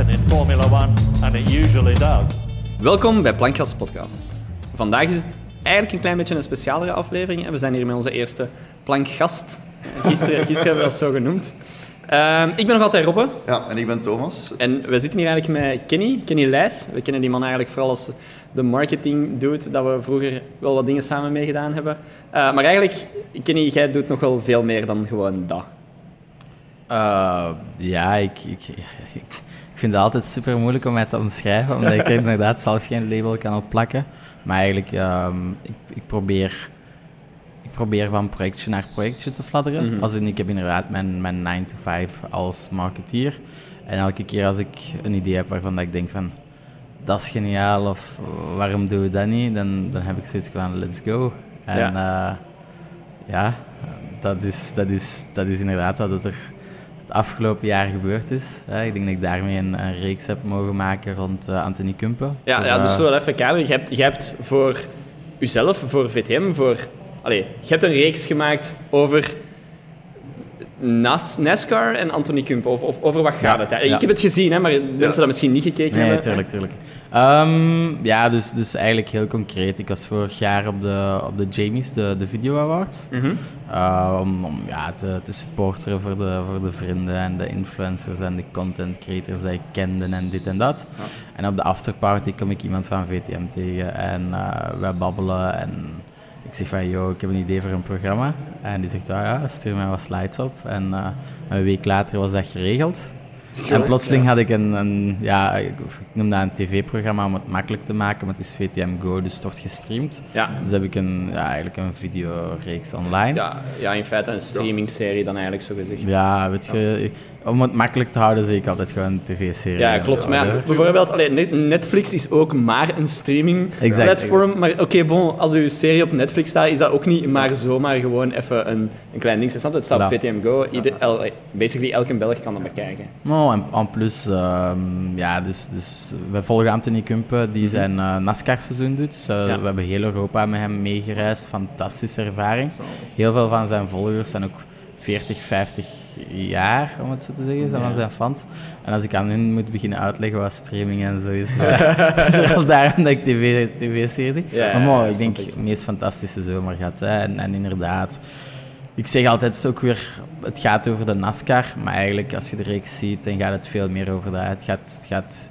happen in Formula One, and it usually does. Welkom bij Plankgas Podcast. Vandaag is het eigenlijk een klein beetje een specialere aflevering. En we zijn hier met onze eerste plankgast. Gisteren, gisteren hebben we dat zo genoemd. Ehm, ik ben nog altijd Robbe. Ja, en ik ben Thomas. En we zitten hier eigenlijk met Kenny, Kenny Leijs. We kennen die man eigenlijk vooral als de marketing doet, dat we vroeger wel wat dingen samen mee gedaan hebben. Eh, maar eigenlijk, Kenny, jij doet nog wel veel meer dan gewoon dat. Uh, ja, ik, ik, vind het altijd super moeilijk om mij te omschrijven, omdat ik inderdaad zelf geen label kan opplakken. Maar eigenlijk, um, ik, ik, probeer, ik probeer van projectje naar projectje te fladderen. Mm -hmm. Als in, ik heb inderdaad mijn, mijn 9 to 5 als marketeer. En elke keer als ik een idee heb waarvan dat ik denk van dat is geniaal of waarom doen we dat niet, dan, dan heb ik zoiets van let's go. En ja, uh, ja dat, is, dat, is, dat is inderdaad wat er het afgelopen jaar gebeurd is. Ik denk dat ik daarmee een, een reeks heb mogen maken rond uh, Anthony Kumpen. Ja, dus wel even kaderen. Je hebt, je hebt voor jezelf, voor VTM, voor... Allez, je hebt een reeks gemaakt over Nas, NASCAR en Anthony Kumpen. Of, of over wat gaat ja, het? Ja. Ik heb het gezien, hè, maar mensen ja. dat misschien niet gekeken nee, hebben. tuurlijk, tuurlijk. Um, ja, dus, dus eigenlijk heel concreet. Ik was vorig jaar op de, op de Jamies, de, de Video Awards. Mm -hmm. uh, om, om ja, te, te supporteren voor de, voor de vrienden en de influencers en de content creators die ik kende en dit en dat. Ja. En op de afterparty kom ik iemand van VTM tegen en uh, wij babbelen en... Ik zeg van, yo, ik heb een idee voor een programma. En die zegt, ah ja, stuur mij wat slides op. En uh, een week later was dat geregeld. Sure, en plotseling had ik een, een ja, ik noem dat een tv-programma om het makkelijk te maken, maar het is VTM Go, dus het wordt gestreamd. Ja. Dus heb ik een, ja, eigenlijk een videoreeks online. Ja, ja, in feite een streamingserie dan eigenlijk zo gezegd. Ja, weet je, om het makkelijk te houden zie ik altijd gewoon een tv-serie. Ja, klopt. Maar ja, bijvoorbeeld, allee, Netflix is ook maar een streaming-platform. Maar oké, okay, bon, als uw serie op Netflix staat, is dat ook niet maar zomaar gewoon even een, een klein ding. Snap Het staat op VTM Go. Ieder, basically elke Belg kan dat bekijken. Oh, en, en plus, um, ja, dus, dus we volgen Anthony Kumpen, die zijn uh, NASCAR-seizoen doet. Dus, uh, ja. We hebben heel Europa met hem meegereisd. Fantastische ervaring. Heel veel van zijn volgers zijn ook 40, 50 jaar, om het zo te zeggen, zijn van zijn fans. En als ik aan hen moet beginnen uitleggen wat streaming en zo is, het is wel daarom dat ik tv-series tv zie. Ja, maar mooi, ik denk, de meest fantastische zomer gehad. Hè. En, en, inderdaad, ik zeg altijd, het, ook weer, het gaat over de NASCAR, maar eigenlijk als je de reeks ziet, dan gaat het veel meer over dat. Het gaat... Het gaat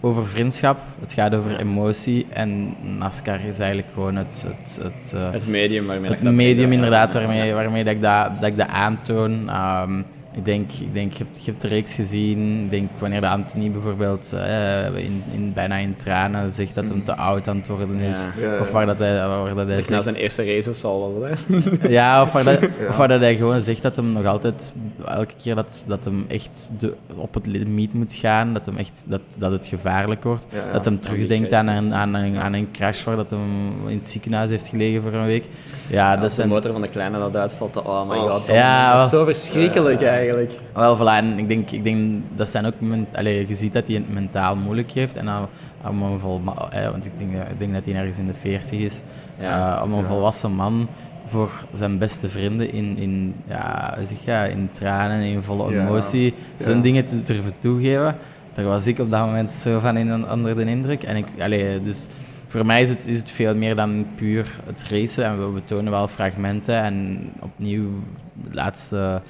over vriendschap, het gaat over emotie en NASCAR is eigenlijk gewoon het... Het, het, uh, het medium waarmee Het medium inderdaad, waarmee, waarmee dat ik dat, dat, ik dat aantoon. Um, ik denk, ik denk je, hebt, je hebt de reeks gezien. Ik denk wanneer de Anthony bijvoorbeeld uh, in, in, bijna in tranen zegt dat hem te oud aan het worden is. Ja. Ja. Of waar dat hij, waar dat hij zegt... Na zijn eerste race of zo was het, hè? ja, of waar, dat, of waar dat hij gewoon zegt dat hem nog altijd, elke keer dat, dat hem echt de, op het limiet moet gaan, dat, hem echt, dat, dat het gevaarlijk wordt. Dat hem terugdenkt aan een, aan, een, aan een crash waar dat hem in het ziekenhuis heeft gelegen voor een week. Ja, dat de zijn... motor van de kleine dat uitvalt, oh my god, dat, ja, dat is zo verschrikkelijk eigenlijk. Wel, voilà, en ik denk, ik denk dat zijn ook, allez, je ziet dat hij het mentaal moeilijk heeft. En dan, om een vol, eh, want ik denk, ik denk dat hij ergens in de 40 is, ja. uh, om een ja. volwassen man voor zijn beste vrienden in, in, ja, zeg ja, in tranen, in volle emotie, zo'n dingen te durven toegeven. Daar was ik op dat moment zo van in, onder de indruk. En ik, allez, dus voor mij is het, is het veel meer dan puur het racen. En we betonen wel fragmenten. En opnieuw, de laatste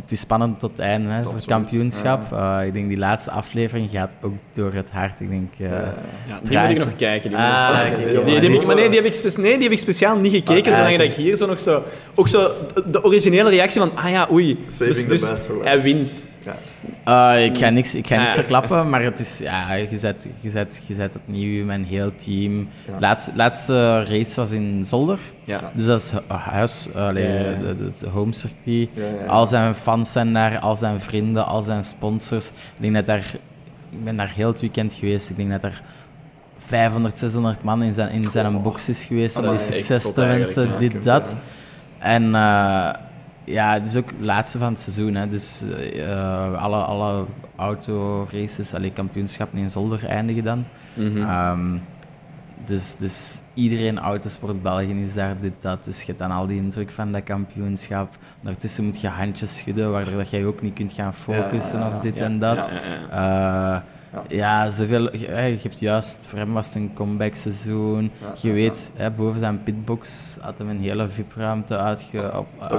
het is spannend tot het einde hè, voor het kampioenschap. Ja. Uh, ik denk die laatste aflevering gaat ook door het hart. Ik denk, uh, ja, die moet ik nog kijken. Die ah, moet ik, die, die, die, die, maar nee, die heb ik, nee, die heb ik speciaal niet gekeken, ah, zolang dat ik hier zo nog zo... Ook zo de originele reactie van, ah ja, oei. Dus, dus hij wint. Ja. Uh, ik ga niks, ik ga niks verklappen, maar het is, ja, je, zet, je, zet, je zet opnieuw mijn heel team. Laatste, laatste race was in Zolder. Ja. Dus dat is huis, allee, het home circuit. Al zijn fans zijn daar, al zijn vrienden, al zijn sponsors. Ik denk dat daar, ik ben daar heel het weekend geweest. Ik denk dat er 500, 600 man in zijn, in zijn box is geweest. om die succes te wensen, dit, dat. En uh, ja, het is ook het laatste van het seizoen. Hè. Dus uh, alle, alle autoraces, alle kampioenschappen in Zolder eindigen dan. Mm -hmm. um, dus, dus iedereen autosport België is daar, dit, dat. Dus je hebt dan al die indruk van dat kampioenschap. Ondertussen moet je handjes schudden, waardoor dat jij ook niet kunt gaan focussen Ja, of dit en dat. ja, ja, Eh, ja, zoveel. Je, je hebt juist, voor hem was het een comeback seizoen. Ja, je ja, weet, Hè, boven zijn pitbox had hem een hele VIP-ruimte uitge, op, Dat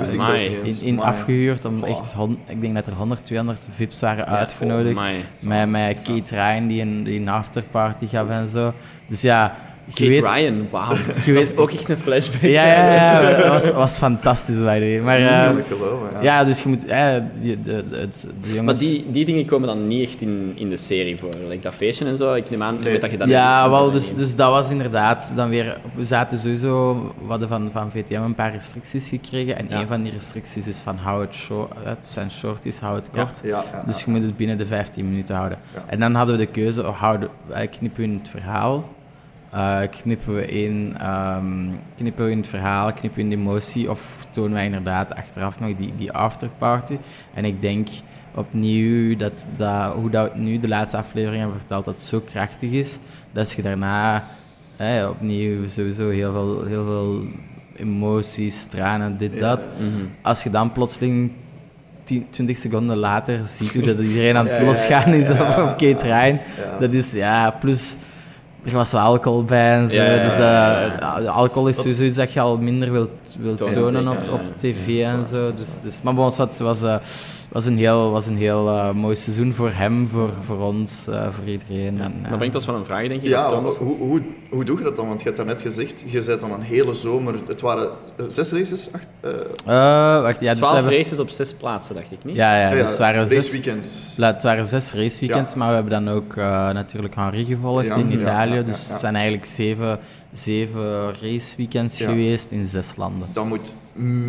eens. in, afgehuurd om Goh. echt, hon- ik denk dat er 100, 200 VIP's waren uitgenodigd. Oh, met, met Kate Ryan die een, die een afterparty gaf en zo. Dus ja, Kate weet... Ryan, wauw. Je weet ook echt een flashback. Ja, ja, ja, dat was, was fantastisch by the way. Maar eh, kan ik geloven, ja. ja, dus je moet... eh, de, de, de, het- de Maar jongens... die, die dingen komen dan niet echt in, in de serie voor. Like dat feestje en zo, ik neem aan Nee. dat je dat Ja, niet- wel, dus, dus dat was inderdaad dan weer... We zaten sowieso... We hadden van, van VTM een paar restricties gekregen. En Ja. een van die restricties is van hou het short... Het zijn shorties, hou het kort. Ja, ja, Dus ja. je moet het binnen de 15 minuten houden. Ja. En dan hadden we de keuze, oh, houden, eh, knippen we in het verhaal, eh, knippen, we in, ehm, knippen we in het verhaal, knippen we in de emotie, of tonen wij inderdaad achteraf nog die, die afterparty. En ik denk opnieuw dat, dat hoe dat nu de laatste aflevering hebben verteld, dat het zo krachtig is, dat je daarna eh, opnieuw sowieso heel veel, heel veel emoties, tranen, dit, Ja, dat. Mhm. Als je dan plotseling 10, 20 seconden later ziet hoe dat iedereen aan het losgaan is op, op Kate Ja. dat is, ja, plus... Er was wel alcohol bij en zo. Ja, ja, dus ja, de alcohol is sowieso iets dat je al minder wilt, wilt Tonen, tonen zeker, op, ja, op ja. tv en zo. Dus, dus, maar bon, het was, eh, was een heel, was een heel eh, mooi seizoen voor hem, voor, voor ons, eh, voor iedereen. Ja, En. Dat brengt ons wel een vraag, denk ik. Ja, Thomas. hoe, hoe, hoe doe je dat dan? Want je hebt daarnet gezegd, je bent dan een hele zomer... Het waren zes races? Acht, eh, Eh, wacht, ja, dus Twaalf hebben- races op zes plaatsen, dacht ik niet? Ja, ja, dus het waren zes, raceweekends. Ja, het waren zes raceweekends, Ja. maar we hebben dan ook eh, natuurlijk Henri gevolgd Ja, in Italië. ja, ja, dus ja. het zijn eigenlijk zeven, zeven raceweekends Ja. geweest in zes landen. Dat moet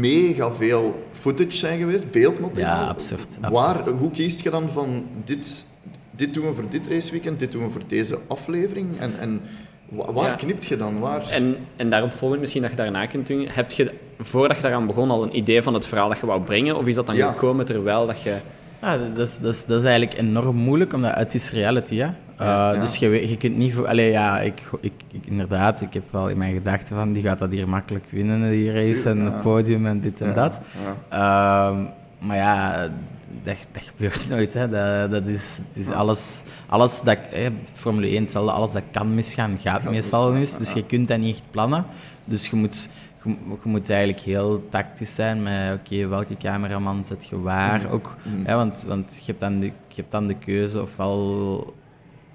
mega veel footage zijn geweest, beeldmateriaal. Ja, absurd, Waar, absurd. hoe kiest je dan van dit, dit doen we voor dit raceweekend, dit doen we voor deze aflevering? En, en wa- waar Ja. knipt je dan? Waar? En, en daarop volgend misschien dat je daarna kunt doen. Heb je, voordat je daaraan begon, al een idee van het verhaal dat je wou brengen? Of is dat dan Ja. gekomen terwijl dat je... Ja, dat is, dat, is, dat is eigenlijk enorm moeilijk, omdat het is reality, hè. Ja. Dus je, je kunt niet... Voor, allee, ja, ik, ik, ik- inderdaad, ik heb wel in mijn gedachten van, die gaat dat hier makkelijk winnen, die race, en het podium en dit en dat. Ehm, maar ja, dat, dat gebeurt nooit. Hè. Dat, dat is, het is alles, alles dat... Hè, Formule 1, hetzelfde, alles dat kan misgaan, gaat meestal mis, Dus je kunt dat niet echt plannen. Dus je moet, je, je moet eigenlijk heel tactisch zijn met... Oké, welke cameraman zet je waar? Mm. Ook, hè, want, want je, hebt dan de, je hebt dan de keuze ofwel...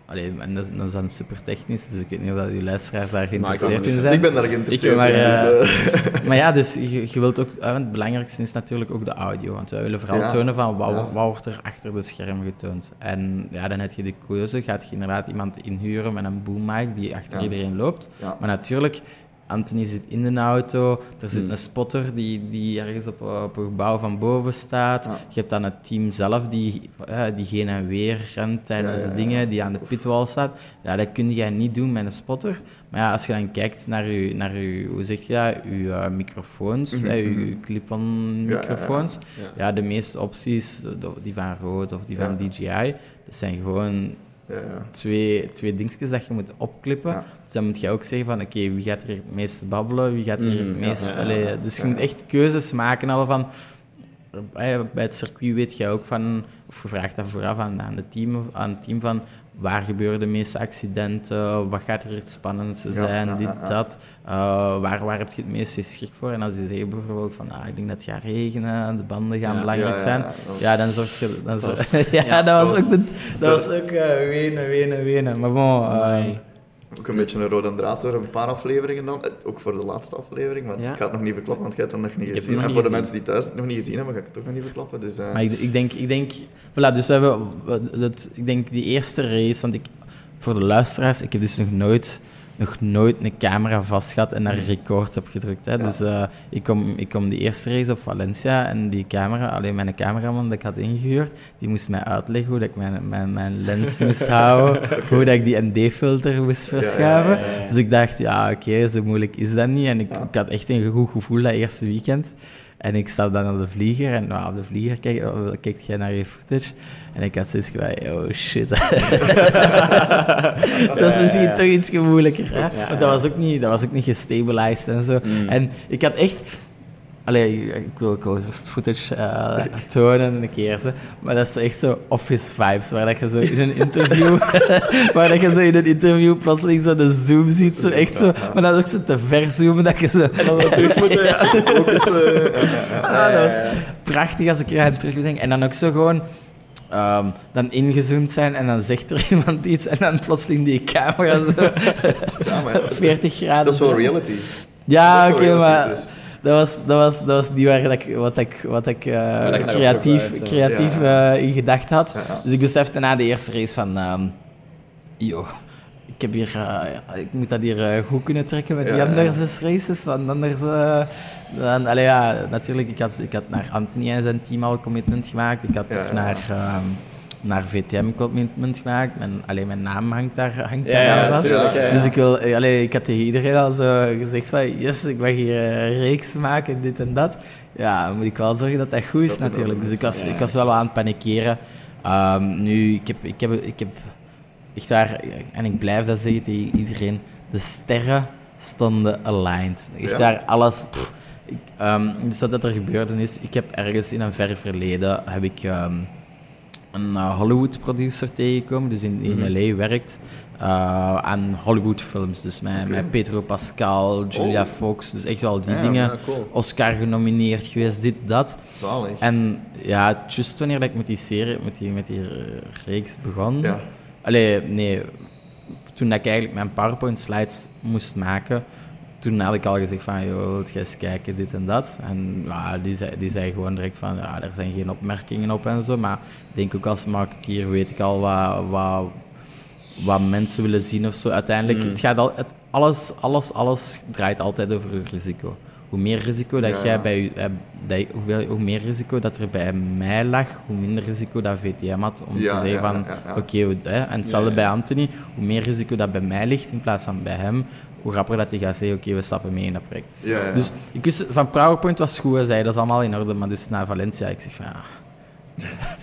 Allee, en dat, is- dan super technisch, dus ik weet niet of dat uw luisteraars daar geïnteresseerd in zijn. Ik ben daar geïnteresseerd maar, in. Dus, eh, eh, Maar ja, dus je, je wilt ook... eh, Het belangrijkste is natuurlijk ook de audio. Want wij willen vooral Ja. tonen van wat, Ja. wat wordt er achter de scherm getoond. En ja, dan heb je de keuze. Gaat je inderdaad iemand inhuren met een boom mic die achter iedereen loopt. Maar natuurlijk, Anthony zit in de auto. Er zit Hmm. een spotter die, die ergens op, op een gebouw van boven staat. Ja. Je hebt dan het team zelf die, eh, die heen en weer rent tijdens Ja, ja, de dingen, die aan de pitwall staat. Ja, dat kun je niet doen met een spotter. Maar ja, als je dan kijkt naar je, naar je hoe zeg je dat, je eh, microfoons, hè, je mhm. clip-on microfoons. Ja. De meeste opties, die van Rode of die van. DJI, dat zijn gewoon ja, twee, twee dingetjes dat je moet opklippen. Dus dan moet je ook zeggen van, oké, wie gaat er het meest babbelen, wie gaat er Mhm, het ja, meest... allee, dus je moet echt keuzes maken al van... eh, Bij het circuit weet je ook van, of je vraagt dat vooraf aan, aan, de team, aan het team van waar gebeuren de meeste accidenten, wat gaat er het spannendste zijn, ja, dit, ja, ja. dat. Eh, waar, waar heb je het meeste schrik voor? En als die zeggen bijvoorbeeld van, ah, ik denk dat het gaat regenen, de banden gaan Ja, belangrijk ja, ja, zijn, ja, dan zorg je... Dan Dat was- ja, ja, dat was ook, de- dat was ook eh, wenen, wenen, wenen. Maar bon. Ook een beetje een rode draad door een paar afleveringen dan. Eh, Ook voor de laatste aflevering, want Ja. ik ga het nog niet verklappen, want jij hebt het nog niet gezien. nog En niet voor de mensen die thuis het nog niet gezien hebben, ga ik het toch nog niet verklappen. Dus, eh, Maar ik, ik denk, ik denk, voilà, dus we hebben, dat, ik denk die eerste race, want ik, voor de luisteraars, ik heb dus nog nooit, nog nooit een camera vast gehad en daar record op gedrukt. Hè. Dus eh, ik, kom, ik kom die eerste race op Valencia en die camera, alleen mijn cameraman dat ik had ingehuurd, die moest mij uitleggen hoe dat ik mijn, mijn, mijn lens moest houden, hoe dat ik die ND-filter moest verschuiven. ja. Dus ik dacht, ja, oké, zo moeilijk is dat niet. En ik, ik had echt een goed gevoel dat eerste weekend. En ik stap dan op de vlieger en nou, op de vlieger kijk, oh, kijkt jij naar je footage. En ik had zoiets van, oh shit. dat is misschien toch iets moeilijker. Hè? Want dat was ook niet, dat was ook niet gestabilized en zo. En ik had echt... Allee, ik wil, eerst footage uh, tonen een keer, ze. maar dat is echt zo office vibes, waar dat je zo in een interview, waar dat je zo in een interview plotseling zo de zoom ziet, zo echt zo, maar dan ook zo te verzoomen dat je zo... En dan terug moeten, ja, focussen. Ah, dat was prachtig als ik er aan terugdenk. En dan ook zo gewoon... Um, dan ingezoomd zijn en dan zegt er iemand iets en dan plotseling die camera zo Ja, maar 40 graden. dat is wel reality. Ja, Dat oké, maar dus. dat was, dat, was, dat was niet waar dat ik, wat ik, wat ik eh, creatief, uit, eh, creatief ja. eh, in gedacht had. Ja, ja. Dus ik besefte na de eerste race van... ehm yo, ik, heb hier, eh, ik moet dat hier goed kunnen trekken met die andere zes races. Want anders... dan, allee, ja, natuurlijk, ik had, ik had naar Anthony en zijn team al commitment gemaakt. Ik had ook naar... ehm, naar VTM commitment gemaakt. Mijn, alleen mijn naam hangt daar, hangt daar ja, vast. tuurlijk, ja, ja. Dus ik, wil, allee, ik had tegen iedereen al zo gezegd van... Yes, ik mag hier een reeks maken, dit en dat. Ja, dan moet ik wel zorgen dat dat goed is Dat natuurlijk. Dus ik was, ik was wel aan het panikeren. Ehm, nu, ik heb, ik, heb, ik heb echt waar... En ik blijf dat zeggen tegen iedereen. De sterren stonden aligned. Echt Ja. waar, alles... pff, ik, ehm, dus wat er gebeurde is... Ik heb ergens in een ver verleden... Heb ik... ehm, een eh, Hollywood-producer tegengekomen, dus in, in LA werkt eh, aan Hollywood-films. Dus met, Oké. met Pedro Pascal, Julia Oh. Fox, dus echt wel die Ja, dingen. ja, cool. Oscar genomineerd geweest, dit, dat. Zalig. En ja, juist wanneer ik met die serie, met die, met die reeks begon... Ja. Allee, nee, toen dat ik eigenlijk mijn PowerPoint-slides moest maken, toen had ik al gezegd van, joh, wilt jij eens kijken, dit en dat. En ja, die, zei, die zei gewoon direct van, ja, er zijn geen opmerkingen op en zo. Maar ik denk ook als marketeer weet ik al wat, wat, wat mensen willen zien of zo. Uiteindelijk, Mm. het gaat al, het, alles, alles, alles draait altijd over je risico. Hoe meer risico dat Ja, jij bij je, eh, dat je- hoeveel, hoe meer risico dat er bij mij lag, hoe minder risico dat VTM had om Ja, te zeggen van, ja, oké, hè, en hetzelfde bij Anthony, hoe meer risico dat bij mij ligt in plaats van bij hem, hoe rapper dat hij gaat zeggen, oké, we stappen mee in dat project. Ja, ja. Dus ik wist, van PowerPoint was goed, hij zei, dat is allemaal in orde, maar dus naar Valencia, ik zeg van, ja,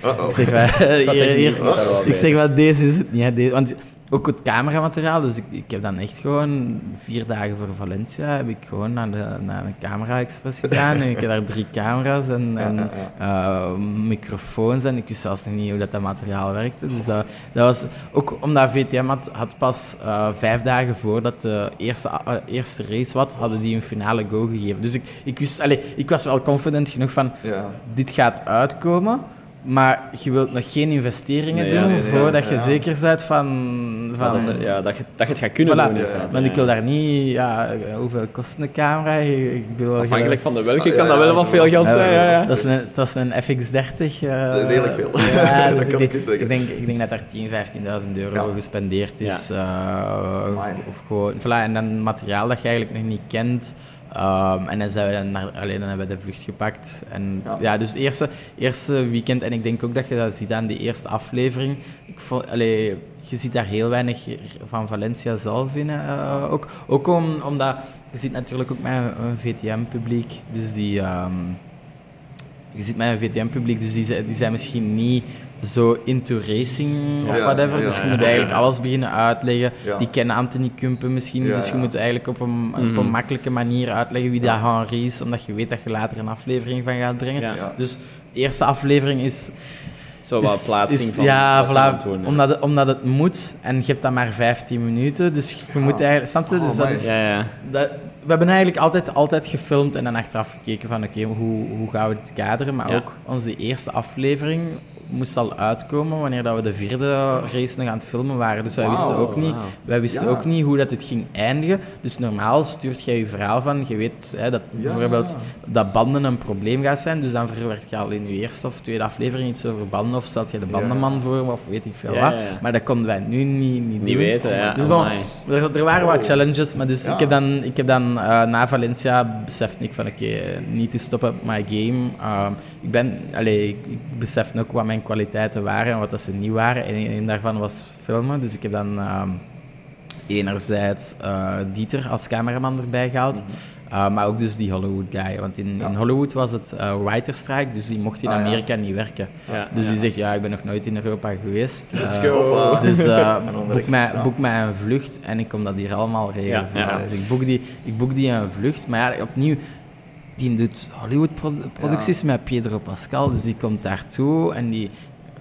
Uh-oh. ik zeg hier, hier, wel ik bij. zeg van, deze is het niet, hè, deze, want ook het cameramateriaal, dus ik, ik heb dan echt gewoon vier dagen voor Valencia, heb ik gewoon naar de, naar de camera-express gegaan en ik heb daar drie camera's en, en eh, microfoons en ik wist zelfs nog niet hoe dat, dat materiaal werkte. Dus dat, dat was ook omdat VTM had, had pas eh, vijf dagen voordat de eerste, eh, eerste race wat, hadden die een finale go gegeven. Dus ik, ik wist, allee, ik was wel confident genoeg van, Ja. dit gaat uitkomen, maar je wilt nog geen investeringen Nee, doen ja, nee, nee, voordat je ja. zeker bent van... van Dat, het- ja, dat, je, dat je het gaat kunnen Voilà. doen. Want ik wil daar niet... Ja, hoeveel kost een camera? Ik bedoel, Afhankelijk van de welke Ah, kan ja, dat wel ja, wat veel geld Ja, zijn. Ja, ja. Dat is een, het was een FX30. eh, Redelijk veel. Ja, Dat dus kan ik, ik ik, denk, ik denk dat daar 10.000, 15.000 euro Ja. gespendeerd is. eh, of gewoon, voilà, en dan materiaal dat je eigenlijk nog niet kent. Ehm, en dan zijn we dan, naar, alleen dan hebben we de vlucht gepakt. En ja, Ja. dus eerste, eerste weekend, en ik denk ook dat je dat ziet aan die eerste aflevering. Ik vond, allee, je ziet daar heel weinig van Valencia zelf in. eh, ook ook om, omdat je ziet natuurlijk ook met een, VTM-publiek. Dus die. ehm, je ziet met een VTM-publiek, dus die, die zijn misschien niet zo into racing of Ja, whatever. ja, dus je ja, moet ja, eigenlijk ja. alles beginnen uitleggen. Ja. Die kennen Anthony Kumpen misschien, Ja, dus je ja. moet eigenlijk op een, op Mhm. een makkelijke manier uitleggen wie dat Henri is, omdat je weet dat je later een aflevering van gaat brengen. Ja. Ja. Dus de eerste aflevering is... Zo wat plaatsing is- van Ja, voilà, het doen, ja. omdat, het, omdat het moet en je hebt dan maar 15 minuten, dus je moet eigenlijk... Snap je? Oh, Dus dat is, Ja, ja. dat, we hebben eigenlijk altijd, altijd gefilmd en dan achteraf gekeken van oké, hoe, hoe gaan we dit kaderen. Maar Ja. ook onze eerste aflevering moest al uitkomen wanneer dat we de vierde race nog aan het filmen waren. Dus wij wisten, ook, niet, wij wisten Ja. ook niet hoe dat het ging eindigen. Dus normaal stuurt jij je verhaal van, je weet hè, dat Ja. bijvoorbeeld dat banden een probleem gaat zijn. Dus dan verwerkt je al in je eerste of tweede aflevering iets over banden of stelt je de bandenman voor of weet ik veel wat. Maar dat konden wij nu niet, niet, Niet doen. weten, ja. Dus bon, er, er waren wat challenges, maar dus ik heb dan, ik heb dan eh, na Valencia besefte ik van oké, niet to stop up my game. Ehm, ik ben, allee, ik, ik besefte ook wat mijn kwaliteiten waren en wat dat ze niet waren. En een daarvan was filmen, dus ik heb dan ehm, enerzijds eh, Dieter als cameraman erbij gehaald. Uh, maar ook dus die Hollywood guy. Want in, in Hollywood was het uh, writer strike, dus die mocht in Ah, ja. Amerika niet werken. Ja, Dus die zegt, ja, ik ben nog nooit in Europa geweest. Let's Uh, go. Dus boek, mij, ja. boek mij een vlucht en ik kom dat hier allemaal regelen. Dus ik boek, die, ik boek die een vlucht. Maar ja, opnieuw, die doet Hollywood-producties met Pedro Pascal. Dus die komt daartoe en die...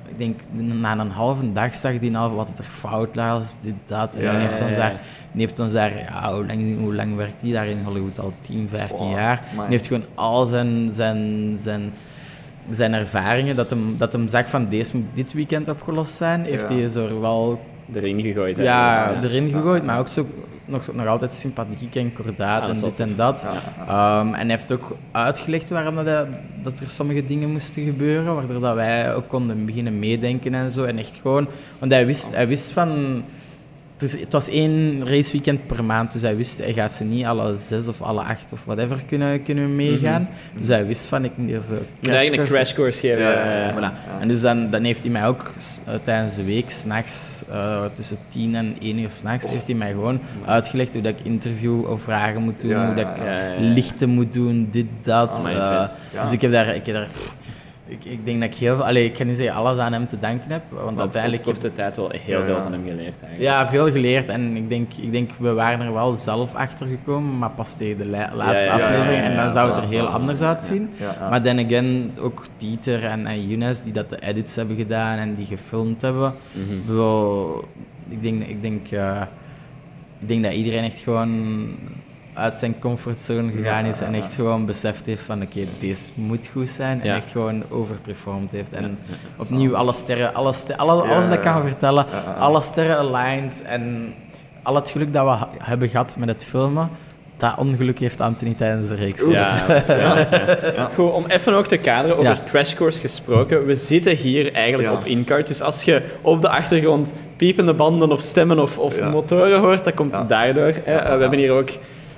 Ik denk, na een halve dag zag die al wat er fout was, dit, dat. En Ja, heeft ja, ons daar... Die heeft ons daar, ja, hoe lang, hoe lang werkt hij daar in Hollywood? Al 10, 15 Wow, jaar. Die heeft gewoon al zijn, zijn, zijn, zijn ervaringen, dat hem, dat hem zag van deze moet dit weekend opgelost zijn, heeft hij zo wel Erin gegooid. ja, ja. erin gegooid, maar ook zo nog, nog altijd sympathiek en kordaat Ah, en dit en dat. Ja, Ehm, en hij heeft ook uitgelegd waarom dat, hij- dat er sommige dingen moesten gebeuren, waardoor dat wij ook konden beginnen meedenken en zo. En echt gewoon, want hij wist, hij wist van... Het, is- het was één raceweekend per maand, dus hij wist, hij gaat ze niet alle zes of alle acht of whatever kunnen, kunnen meegaan. Dus hij wist van, ik moet eigenlijk een crash course geven. Ja, ja, ja. Voilà. En dus dan, dan heeft hij mij ook eh, tijdens de week, s'nachts, uh, tussen 10 en 1 uur s'nachts, heeft hij mij gewoon uitgelegd hoe dat ik interview of vragen moet doen, Ja, hoe dat ik ja, ja, ja. lichten moet doen, dit, dat. Eh. Dus ik heb daar, ik heb daar pff, ik, ik denk dat ik heel veel, allee, ik kan niet zeggen alles aan hem te danken heb, want uiteindelijk op korte tijd wel heel Ja, veel van hem geleerd eigenlijk. ja, veel geleerd en ik denk, ik denk, we waren er wel zelf achter gekomen, maar pas tegen de la- laatste ja, ja, aflevering ja, ja, en dan zou het er heel anders uitzien. Ja, ja. Maar then again, ook Dieter en, en Younes die dat de edits hebben gedaan en die gefilmd hebben. Wel, ik, denk, ik, denk, eh, ik denk dat iedereen echt gewoon uit zijn comfortzone gegaan is en echt gewoon beseft heeft van oké, deze moet goed zijn en Ja. echt gewoon overperformed heeft. En opnieuw alle sterren, alle ster, alle, Ja, alles dat ik ja. kan vertellen, Ja, ja, ja. alle sterren aligned en al het geluk dat we hebben gehad met het filmen, dat ongeluk heeft Anthony tijdens de reeks. Ja, dat is waar, ja. Goed, om even ook te kaderen over Ja. Crash Course gesproken. We zitten hier eigenlijk Ja. op InCard. Dus als je op de achtergrond piepende banden of stemmen of, of Ja. motoren hoort, dat komt Ja. daardoor. Hè. Ja, we ja. hebben hier ook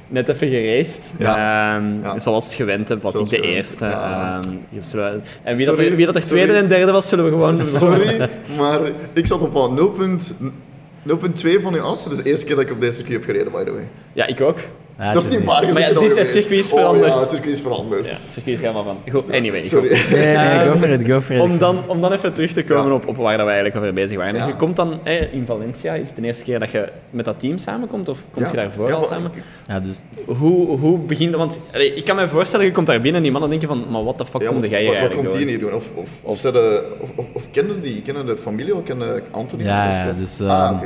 net even geraced. Ja. Ehm, Ja. Zoals gewend heb, was Zoals ik de gewend, eerste. ja. Ehm, dus we- en wie, dat Sorry, er, wie dat er tweede en derde was, zullen we gewoon... Sorry, maar ik zat op al 0.2 van u af. Dat is de eerste keer dat ik op deze circuit heb gereden, by the way. Ja, ik ook. Dat is niet waar. Maar ja, dit- het circuit is Oh, veranderd. ja, het circuit is veranderd. Ja, het circuit is helemaal van. Goed, anyway. Sorry. goed. Nee, nee, Ehm, go for it, go for it. Om dan, om dan even terug te komen Ja. op, op waar dat we eigenlijk over bezig waren. Ja. Je komt dan hè, in Valencia, is het de eerste keer dat je met dat team samenkomt? Of kom je daarvoor Ja, al samen? Ja, dus Hoe, hoe begint dat? Want allee, ik kan me voorstellen, je komt daar binnen en die mannen denken van, maar wat de fuck Ja, kom wat, jij hier wat, wat eigenlijk komt die hier doen? Of, of, of, of, of, of kennen die? Kennen de familie of kennen Anthony? Ja, Of- ja, of- dus, ah, ehm, oké.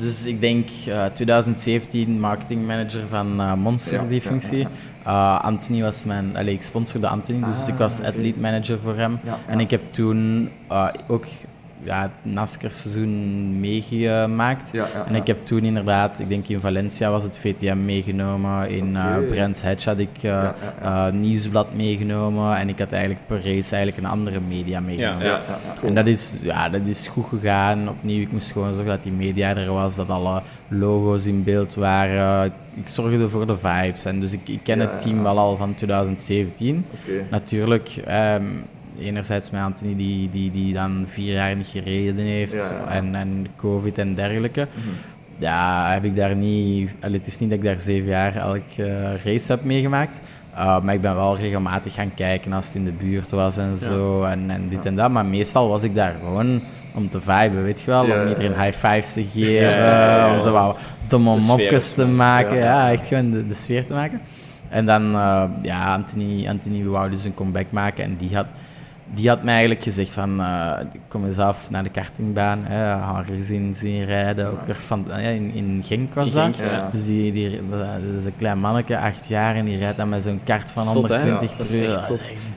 Dus ik denk eh 2017 marketingmanager van eh, Monster, Ja, die functie. ja, Eh, Anthony was mijn... Allee, ik sponsorde Anthony, dus Ah, ik was oké. athlete manager voor hem. En ik heb toen ook ja, het NASCAR-seizoen meegemaakt. Ja, ja, en ja. ik heb toen inderdaad, ik denk in Valencia was het VTM meegenomen, in eh. Brands Hatch had ik eh, ja, eh, Nieuwsblad meegenomen en ik had eigenlijk per race eigenlijk een andere media meegenomen. Ja, Ja, ja, ja. En dat is, ja, dat is goed gegaan. Opnieuw, ik moest gewoon zorgen dat die media er was, dat alle logo's in beeld waren. Ik zorgde voor de vibes. En dus ik, ik ken Ja, het team ja. wel al van 2017. Oké. Natuurlijk, ehm, enerzijds met Anthony, die, die, die dan vier jaar niet gereden heeft. Ja, ja, ja. En, en COVID en dergelijke. Mhm. Ja, heb ik daar niet... allee, het is niet dat ik daar zeven jaar elke eh, race heb meegemaakt. Uh, maar ik ben wel regelmatig gaan kijken als het in de buurt was en zo. En, en dit en dat. Maar meestal was ik daar gewoon om te viben, weet je wel. Ja, om iedereen ja. high fives te geven. Ja, ja, ja. Om zo wat domme mopjes te maken. maken. Ja, Ja, ja. echt gewoon de, de sfeer te maken. En dan, uh, ja, Anthony, Anthony wou dus een comeback maken. En die had, die had mij eigenlijk gezegd van, uh, kom eens af naar de kartingbaan. Hè, Henri zien, zien rijden. Ook weer van, ja, in, in Genk was dat. Genk, ja. Dus die, die, dat is een klein manneke, acht jaar, en die rijdt dan met zo'n kart van Zot, hè? 120 Ja, per uur.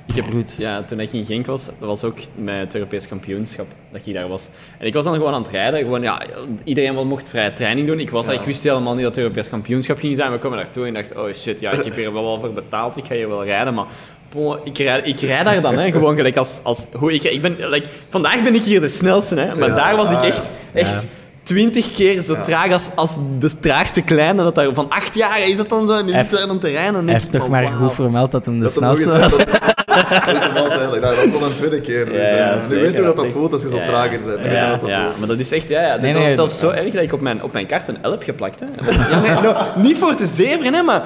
Ik heb, ja, toen ik in Genk was, dat was ook met het Europees kampioenschap dat ik daar was. En ik was dan gewoon aan het rijden. Gewoon, ja, iedereen mocht vrije training doen. Ik, was, Ja. ik wist helemaal niet dat het Europees kampioenschap ging zijn. We komen naartoe en dacht, oh shit, ja, ik heb hier wel voor betaald. Ik ga hier wel rijden, maar... bon, ik, rijd, ik rijd daar dan, hè, gewoon gelijk als... als hoe ik, ik ben, like, vandaag ben ik hier de snelste, hè, maar Ja. daar was ik Ah, echt, ja. echt Ja. twintig keer zo Ja. traag als, als de traagste kleine. Dat daar, van acht jaar is het dan zo en nu Hij zit er dan te rijden. en Hij denk heeft ik, toch oh, maar wauw. goed vermeld dat hem de Dat nog eens snelste was. dat, dat is al een tweede keer. Dus, Ja, ja, je weet hoe dat, dat dat voelt als je zo Ja, trager bent. Ja, dat dat ja, maar dat is echt, ja, ja. Nee, dat nee, was zelfs zo erg dat ik op mijn, op mijn kaart een L heb geplakt. Hè. Ja, nee, no, niet voor te zeveren, hè, maar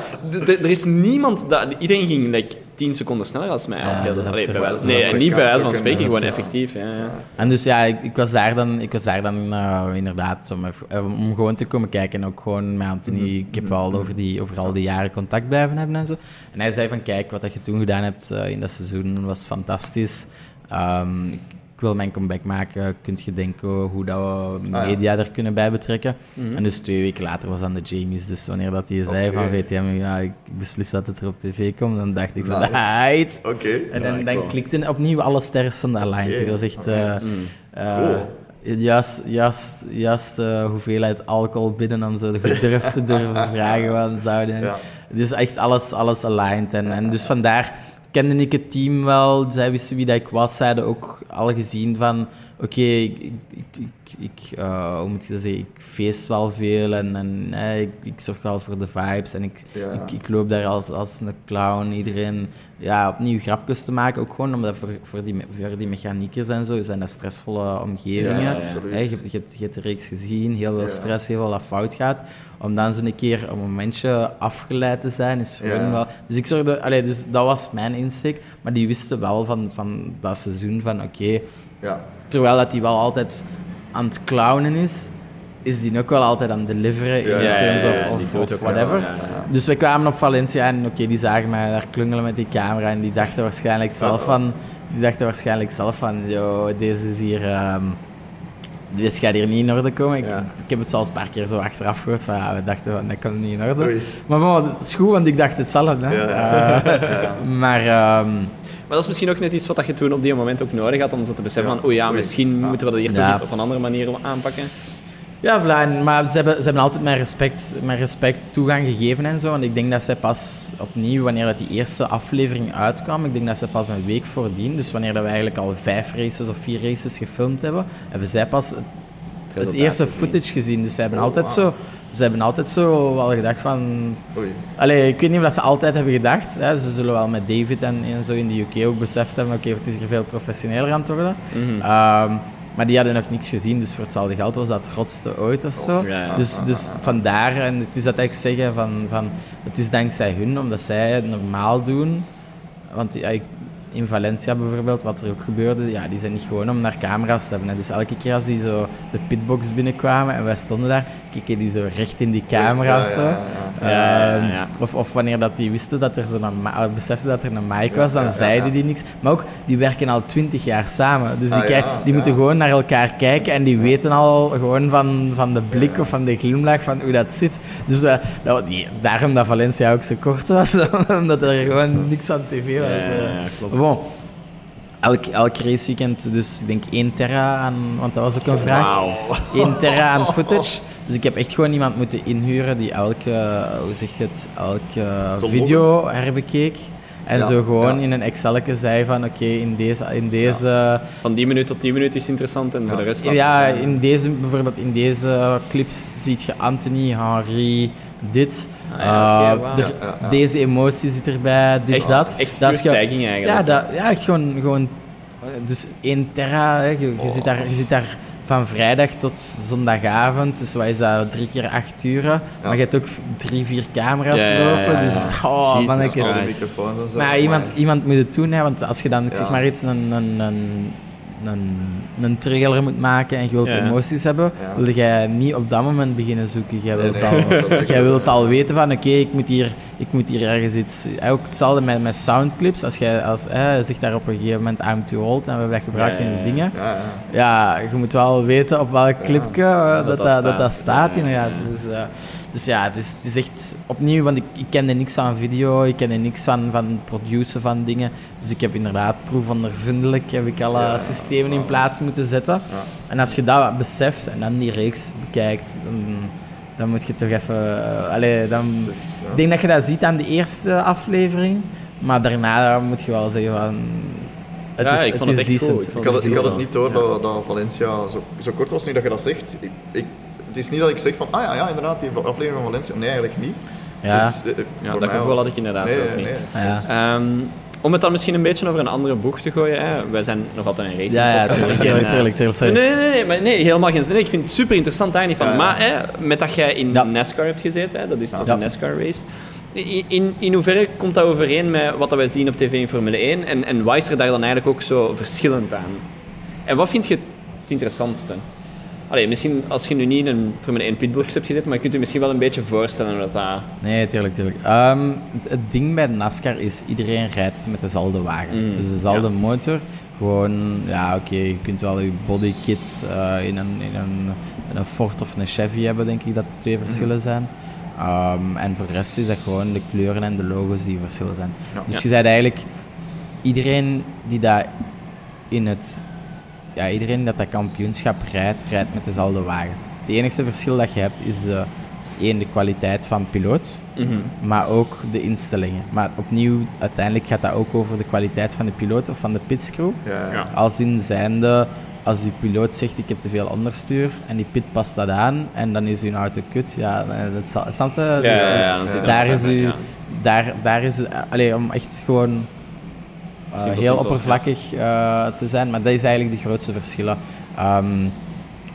er is niemand, dat, iedereen ging like, 10 seconden sneller als mij. Ja, dat Allee, bij wijze- nee, niet bij wijze van spreken, gewoon effectief. Ja, ja. En dus ja, ik, ik was daar dan, ik was daar dan eh, inderdaad om, eh, om gewoon te komen kijken. En ook gewoon met Anthony, ik heb wel over, die, over al die jaren contact blijven hebben en zo. En hij zei van, kijk, wat dat je toen gedaan hebt eh, in dat seizoen was fantastisch. Ehm, ik, wil mijn comeback maken. Kunt je denken hoe dat we ja. media er kunnen bij betrekken? En dus twee weken later was dan de Jamies. Dus wanneer dat hij zei van VTM, ja, ik beslis dat het er op tv komt, dan dacht ik van, right. Oké. En dan, dan cool. klikten opnieuw alle sterren stonden aligned. Oké, Het was echt... eh, alright. eh, Cool. Juist, juist, juist eh, hoeveelheid alcohol binnen om zo de gedurfd te durven vragen wat zouden. Ja. Dus echt alles, alles aligned. En, en dus vandaar kende ik het team wel. Zij wisten wie dat ik was. Zeiden ook al gezien van... Oké, ik, ik, ik, ik, eh, hoe moet je dat zeggen? Ik feest wel veel en, en eh, ik, ik zorg wel voor de vibes. En ik, Ja. ik, ik loop daar als, als een clown. Iedereen ja, opnieuw grapjes te maken. Ook gewoon omdat voor, voor, die, voor die mechaniekers en zo zijn dat stressvolle omgevingen. Ja. Hè, je, je, hebt, je hebt de reeks gezien, heel veel stress, heel veel dat fout gaat. Om dan zo'n keer een momentje afgeleid te zijn, is voor hen wel... Dus, ik zorgde, allee, dus dat was mijn insteek. Maar die wisten wel van, van dat seizoen van oké, Ja. Terwijl dat hij wel altijd aan het clownen is, is die ook wel altijd aan het deliveren in Ja, terms ja, of, ja, whatever. Dus we kwamen op Valencia en oké, die zagen mij daar klungelen met die camera en die dachten waarschijnlijk zelf van, die dachten waarschijnlijk zelf van, yo, deze is hier, ehm, dit gaat hier niet in orde komen. Ik, heb het zelfs een paar keer zo achteraf gehoord van, ja, we dachten van, dat komt niet in orde. Oei. Maar bon, het is goed, want ik dacht hetzelfde. hè. Ja. Eh, Maar ehm, Maar dat is misschien ook net iets wat je toen op die moment ook nodig had om zo te beseffen van, oh ja, misschien moeten we dat hier toch op een andere manier aanpakken. Ja. En- Maar ze hebben, ze hebben altijd met respect, met respect toegang gegeven en zo. Want ik denk dat zij pas opnieuw, wanneer dat die eerste aflevering uitkwam, ik denk dat ze pas een week voordien, dus wanneer dat we eigenlijk al vijf races of vier races gefilmd hebben, hebben zij pas het, eerste footage gezien. Dus ze hebben Oh, altijd wow. zo... Ze hebben altijd zo wel gedacht van... Oei. Allee, ik weet niet of dat ze altijd hebben gedacht. Hè. Ze zullen wel met David en, en zo in de UK ook beseft hebben, oké, het is hier veel professioneler aan het worden. Mhm. Ehm, maar die hadden nog niks gezien, dus voor hetzelfde geld was dat het rotste ooit of zo. Ja, ja. Dus, dus vandaar, en het is dat ik zeggen van, van, het is dankzij hun, omdat zij het normaal doen. Want ja, ik, in Valencia bijvoorbeeld, wat er ook gebeurde, ja, die zijn niet gewoon om naar camera's te hebben. Dus elke keer als die zo de pitbox binnenkwamen en wij stonden daar, keken die zo recht in die camera's. Ja, zo. Of, of wanneer dat die wisten dat er zo'n uh, beseften dat er een mic was, dan ja, ja, zeiden ja. die niks. Maar ook, die werken al twintig jaar samen. Dus die, Ah, kijk- die moeten gewoon naar elkaar kijken en die weten al gewoon van, van de blik of van de glimlach van hoe dat zit. Dus eh, dat, die, daarom dat Valencia ook zo kort was, omdat er gewoon niks aan tv was. Ja, eh. ja, ja, klopt. Bon, elk, elk raceweekend dus ik denk 1 terra aan, want dat was ook een vraag. Wauw. 1 terra aan footage. Dus ik heb echt gewoon iemand moeten inhuren die elke, hoe zeg je het, elke Zo video herbekeek. En Ja, zo gewoon ja. in een Excel zei van oké, in deze, in deze Van die minuut tot die minuut is interessant en voor de rest... ja, in deze, bijvoorbeeld in deze clips ziet je Anthony, Henri, dit. Ah, Eh, er-. Deze emotie zit erbij, dit, Echt, dat. echt dat is tagging ja, eigenlijk. dat, ja, echt gewoon, gewoon eh, dus 1 terra. Hè. Je, je, Oh. zit daar, je zit daar van vrijdag tot zondagavond. Dus wat is dat? Drie keer acht uur. Maar je hebt ook drie, vier camera's Ja, ja, ja, lopen. ja. Dus, oh, microfoons en zo. Maar iemand, iemand moet het doen, hè, want als je dan, ik zeg maar iets, een, een, een, een, een trailer moet maken en je wilt Ja. emoties hebben, Ja. wil jij niet op dat moment beginnen zoeken. Jij wilt, nee, al, jij wilt al weten van, oké, ik moet hier, ik moet hier ergens iets... eh, Ook hetzelfde met, met soundclips. Als jij als, eh, zegt daar op een gegeven moment I'm too old en we hebben dat gebruikt in de ja. dingen. Ja, ja. Ja, je moet wel weten op welk clipje eh, dat, dat, dat dat, dat staat. inderdaad. Dus, eh, dus ja, het is, het is echt opnieuw, want ik, ik kende niks van video, ik kende niks van, van produceren van dingen. Dus ik heb inderdaad proefondervindelijk heb ik alle Ja, systemen in plaats moeten zetten. Ja. En als je dat beseft en dan die reeks bekijkt, dan, dan moet je toch even... eh, allee, dan, ja. ik denk dat je dat ziet aan de eerste aflevering, maar daarna moet je wel zeggen van... Het Ja, is, ik vond het echt decent. goed. Ik Ik had, het, ik had het Ja. niet door dat, dat Valencia zo, zo kort was nu dat je dat zegt. Ik, ik, het is niet dat ik zeg van, ah ja, ja inderdaad, die aflevering van Valencia. Nee, eigenlijk niet. Ja. Dus, eh, Ja, voor dat mij gevoel had ik inderdaad nee, ook niet. nee. Ja. Dus- Ehm, om het dan misschien een beetje over een andere boeg te gooien. Hè. Wij zijn nog altijd een racing Ja, ja, tuurlijk, tuurlijk, tuurlijk, tuurlijk, sorry. Nee, nee, nee, maar nee, helemaal geen zin. Nee, ik vind het super interessant daar niet van. Maar hè, met dat jij in Ja. NASCAR hebt gezeten, hè, dat is, dat is Ja. een NASCAR race. In, in, in hoeverre komt dat overeen met wat dat wij zien op tv in Formule 1? En, en wat is er daar dan eigenlijk ook zo verschillend aan? En wat vind je het interessantste? Allee, misschien als je nu niet in een Formule 1 pitbox hebt gezeten, maar je kunt je misschien wel een beetje voorstellen dat... dat Nee, tuurlijk, tuurlijk. Ehm, het, het ding bij NASCAR is, iedereen rijdt met dezelfde wagen. Mm, Dus dezelfde ja. motor. Gewoon, ja oké, je kunt wel je bodykit eh in, een, in, een, in een Ford of een Chevy hebben, denk ik dat de twee verschillen zijn. Ehm, en voor de rest is dat gewoon de kleuren en de logo's die verschillen zijn. Ja. Dus je zei eigenlijk, iedereen die dat in het ja, iedereen dat dat kampioenschap rijdt, rijdt met dezelfde wagen. Het enige verschil dat je hebt is eh, één, de kwaliteit van piloot, Mhm. maar ook de instellingen. Maar opnieuw, uiteindelijk gaat dat ook over de kwaliteit van de piloot of van de pitscrew. Ja. Als in zijnde, als uw piloot zegt ik heb te veel onderstuur en die pit past dat aan en dan is uw auto kut, ja, eh, dat zal- snap je? Ja, Dus- ja, dus daar is u, ja. daar, daar is, eh, allee, om echt gewoon Simpel, heel simpel, oppervlakkig eh, te zijn, maar dat is eigenlijk de grootste verschillen. Ehm,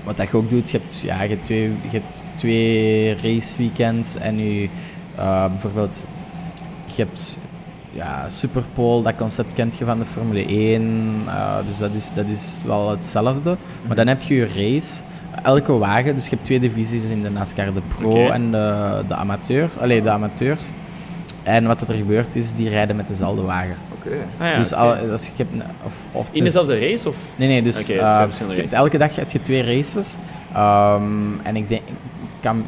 wat dat je ook doet, je hebt, ja, je hebt twee, je hebt twee raceweekends en je, eh, bijvoorbeeld, je hebt ja, Superpole, dat concept kent je van de Formule 1, eh, dus dat is, dat is wel hetzelfde. Maar dan heb je je race, elke wagen, dus je hebt twee divisies in de NASCAR, de pro en de, de amateur, allee, de amateurs. En wat er gebeurt is, die rijden met dezelfde wagen. Ah, ja, dus oké. al, als je hebt, of, In is- dezelfde race? Of? Nee, nee, dus eh, je hebt elke dag heb je twee races. Ehm, en ik denk, kan,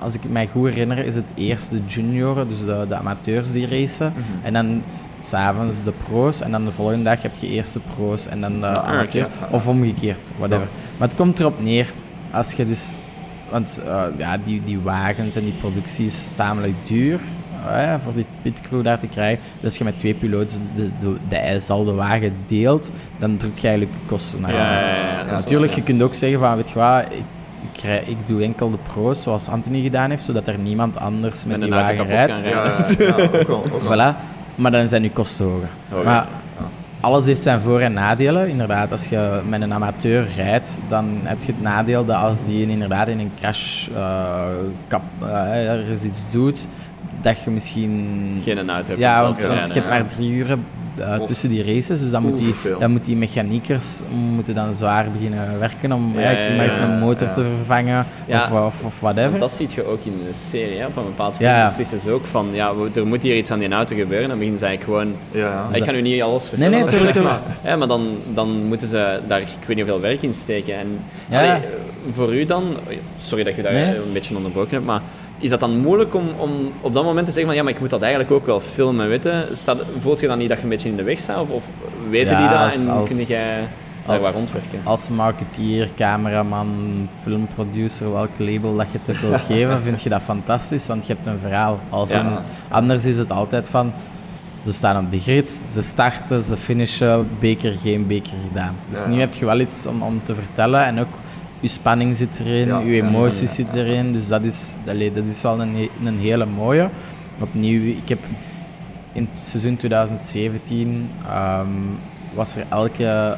als ik mij goed herinner, is het eerst de junioren, dus de, de amateurs die racen. Mhm. En dan s- s'avonds de pro's. En dan de volgende dag heb je eerst de pro's en dan de Ah, amateurs. Of omgekeerd, whatever. Maar het komt erop neer, als je dus... Want eh, ja, die, die wagens en die productie is tamelijk duur. Eh, voor die pitcrew daar te krijgen. Dus als je met twee piloten de, de, de, wagen deelt, dan drukt je eigenlijk kosten naar Ja, ja, ja, Natuurlijk, je kunt ook zeggen van, weet je wat, ik, ik, rij- ik doe enkel de pro's zoals Anthony gedaan heeft, zodat er niemand anders met En die wagen rijdt. kan rijden. Ja, ja, ja, ook wel. Ook wel. Voilà. Maar dan zijn je kosten hoger. Hoger, maar alles heeft zijn voor- en nadelen. Inderdaad, als je met een amateur rijdt, dan heb je het nadeel dat als die inderdaad in een crash eh, kap, eh, ergens iets doet, dat je misschien... Geen auto hebt. Ja, want, je hebt maar drie uren eh, tussen die races, dus dan, moet die, dan moet die mechaniekers moeten dan zwaar beginnen werken om Ja, ja, ja, een motor ja. te vervangen Ja. of, of, of whatever. Want dat zie je ook in de serie. Hè. Op een bepaald Ja, punt ja. beslissen ze ook van, ja, er moet hier iets aan die auto gebeuren. Dan beginnen ze eigenlijk gewoon... Ja, ja. Ik kan u niet alles Nee, vertellen nee, natuurlijk, tuurlijk, maar, hè, maar dan, dan moeten ze daar, ik weet niet hoeveel werk in steken. En, Ja. allee, voor u dan, sorry dat ik je daar Nee. een beetje onderbroken heb, maar is dat dan moeilijk om, om op dat moment te zeggen van, ja, maar ik moet dat eigenlijk ook wel filmen, weten? Staat, voelt je dan niet dat je een beetje in de weg staat? Of, of weten Ja, die dat en als- kun jij daar als- waar rondwerken? Als marketeer, cameraman, filmproducer, welk label dat je het ook wilt geven, vind je dat fantastisch, want je hebt een verhaal. Als Ja. anders is het altijd van, ze staan op de grid, ze starten, ze finishen, beker, geen beker gedaan. Dus Ja. nu heb je wel iets om, om te vertellen en ook je spanning zit erin, Ja, je emoties ja, ja, zitten erin, dus dat is, allee, dat is wel een, een hele mooie. Opnieuw, ik heb in het seizoen 2017 ehm, was er elke,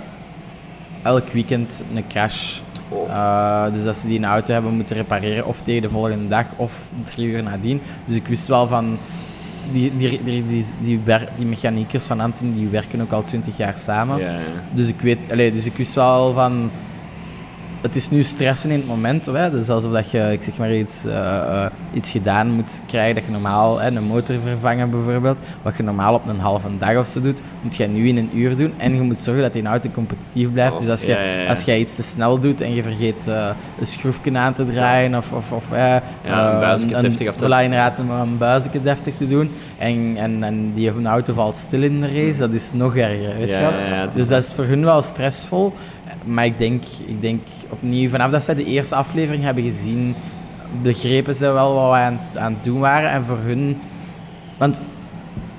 elk weekend een crash. Oh. Eh, dus dat ze die een auto hebben moeten repareren of tegen de volgende dag of drie uur nadien. Dus ik wist wel van... Die, die, die, die, die, die mechaniekers van Anthony die werken ook al twintig jaar samen. Dus ik weet, allee, dus ik wist wel van. Het is nu stressen in het moment. Hè? Dus alsof dat je, ik zeg maar iets, eh, eh, iets gedaan moet krijgen dat je normaal, hè, een motor vervangen bijvoorbeeld, wat je normaal op een halve dag of zo doet, moet je nu in een uur doen. En je moet zorgen dat die auto competitief blijft. Oh, dus als je, ja, ja, ja. als jij iets te snel doet en je vergeet eh, een schroefje aan te draaien of, of, of Ja, een een- deftig af te- inderdaad, een buizetje deftig te doen. En, en, en die auto valt stil in de race, dat is nog erger. Weet je Dus dat is voor hun wel stressvol. Maar ik denk, ik denk opnieuw, vanaf dat ze de eerste aflevering hebben gezien, begrepen ze wel wat we aan, aan het doen waren. En voor hun... Want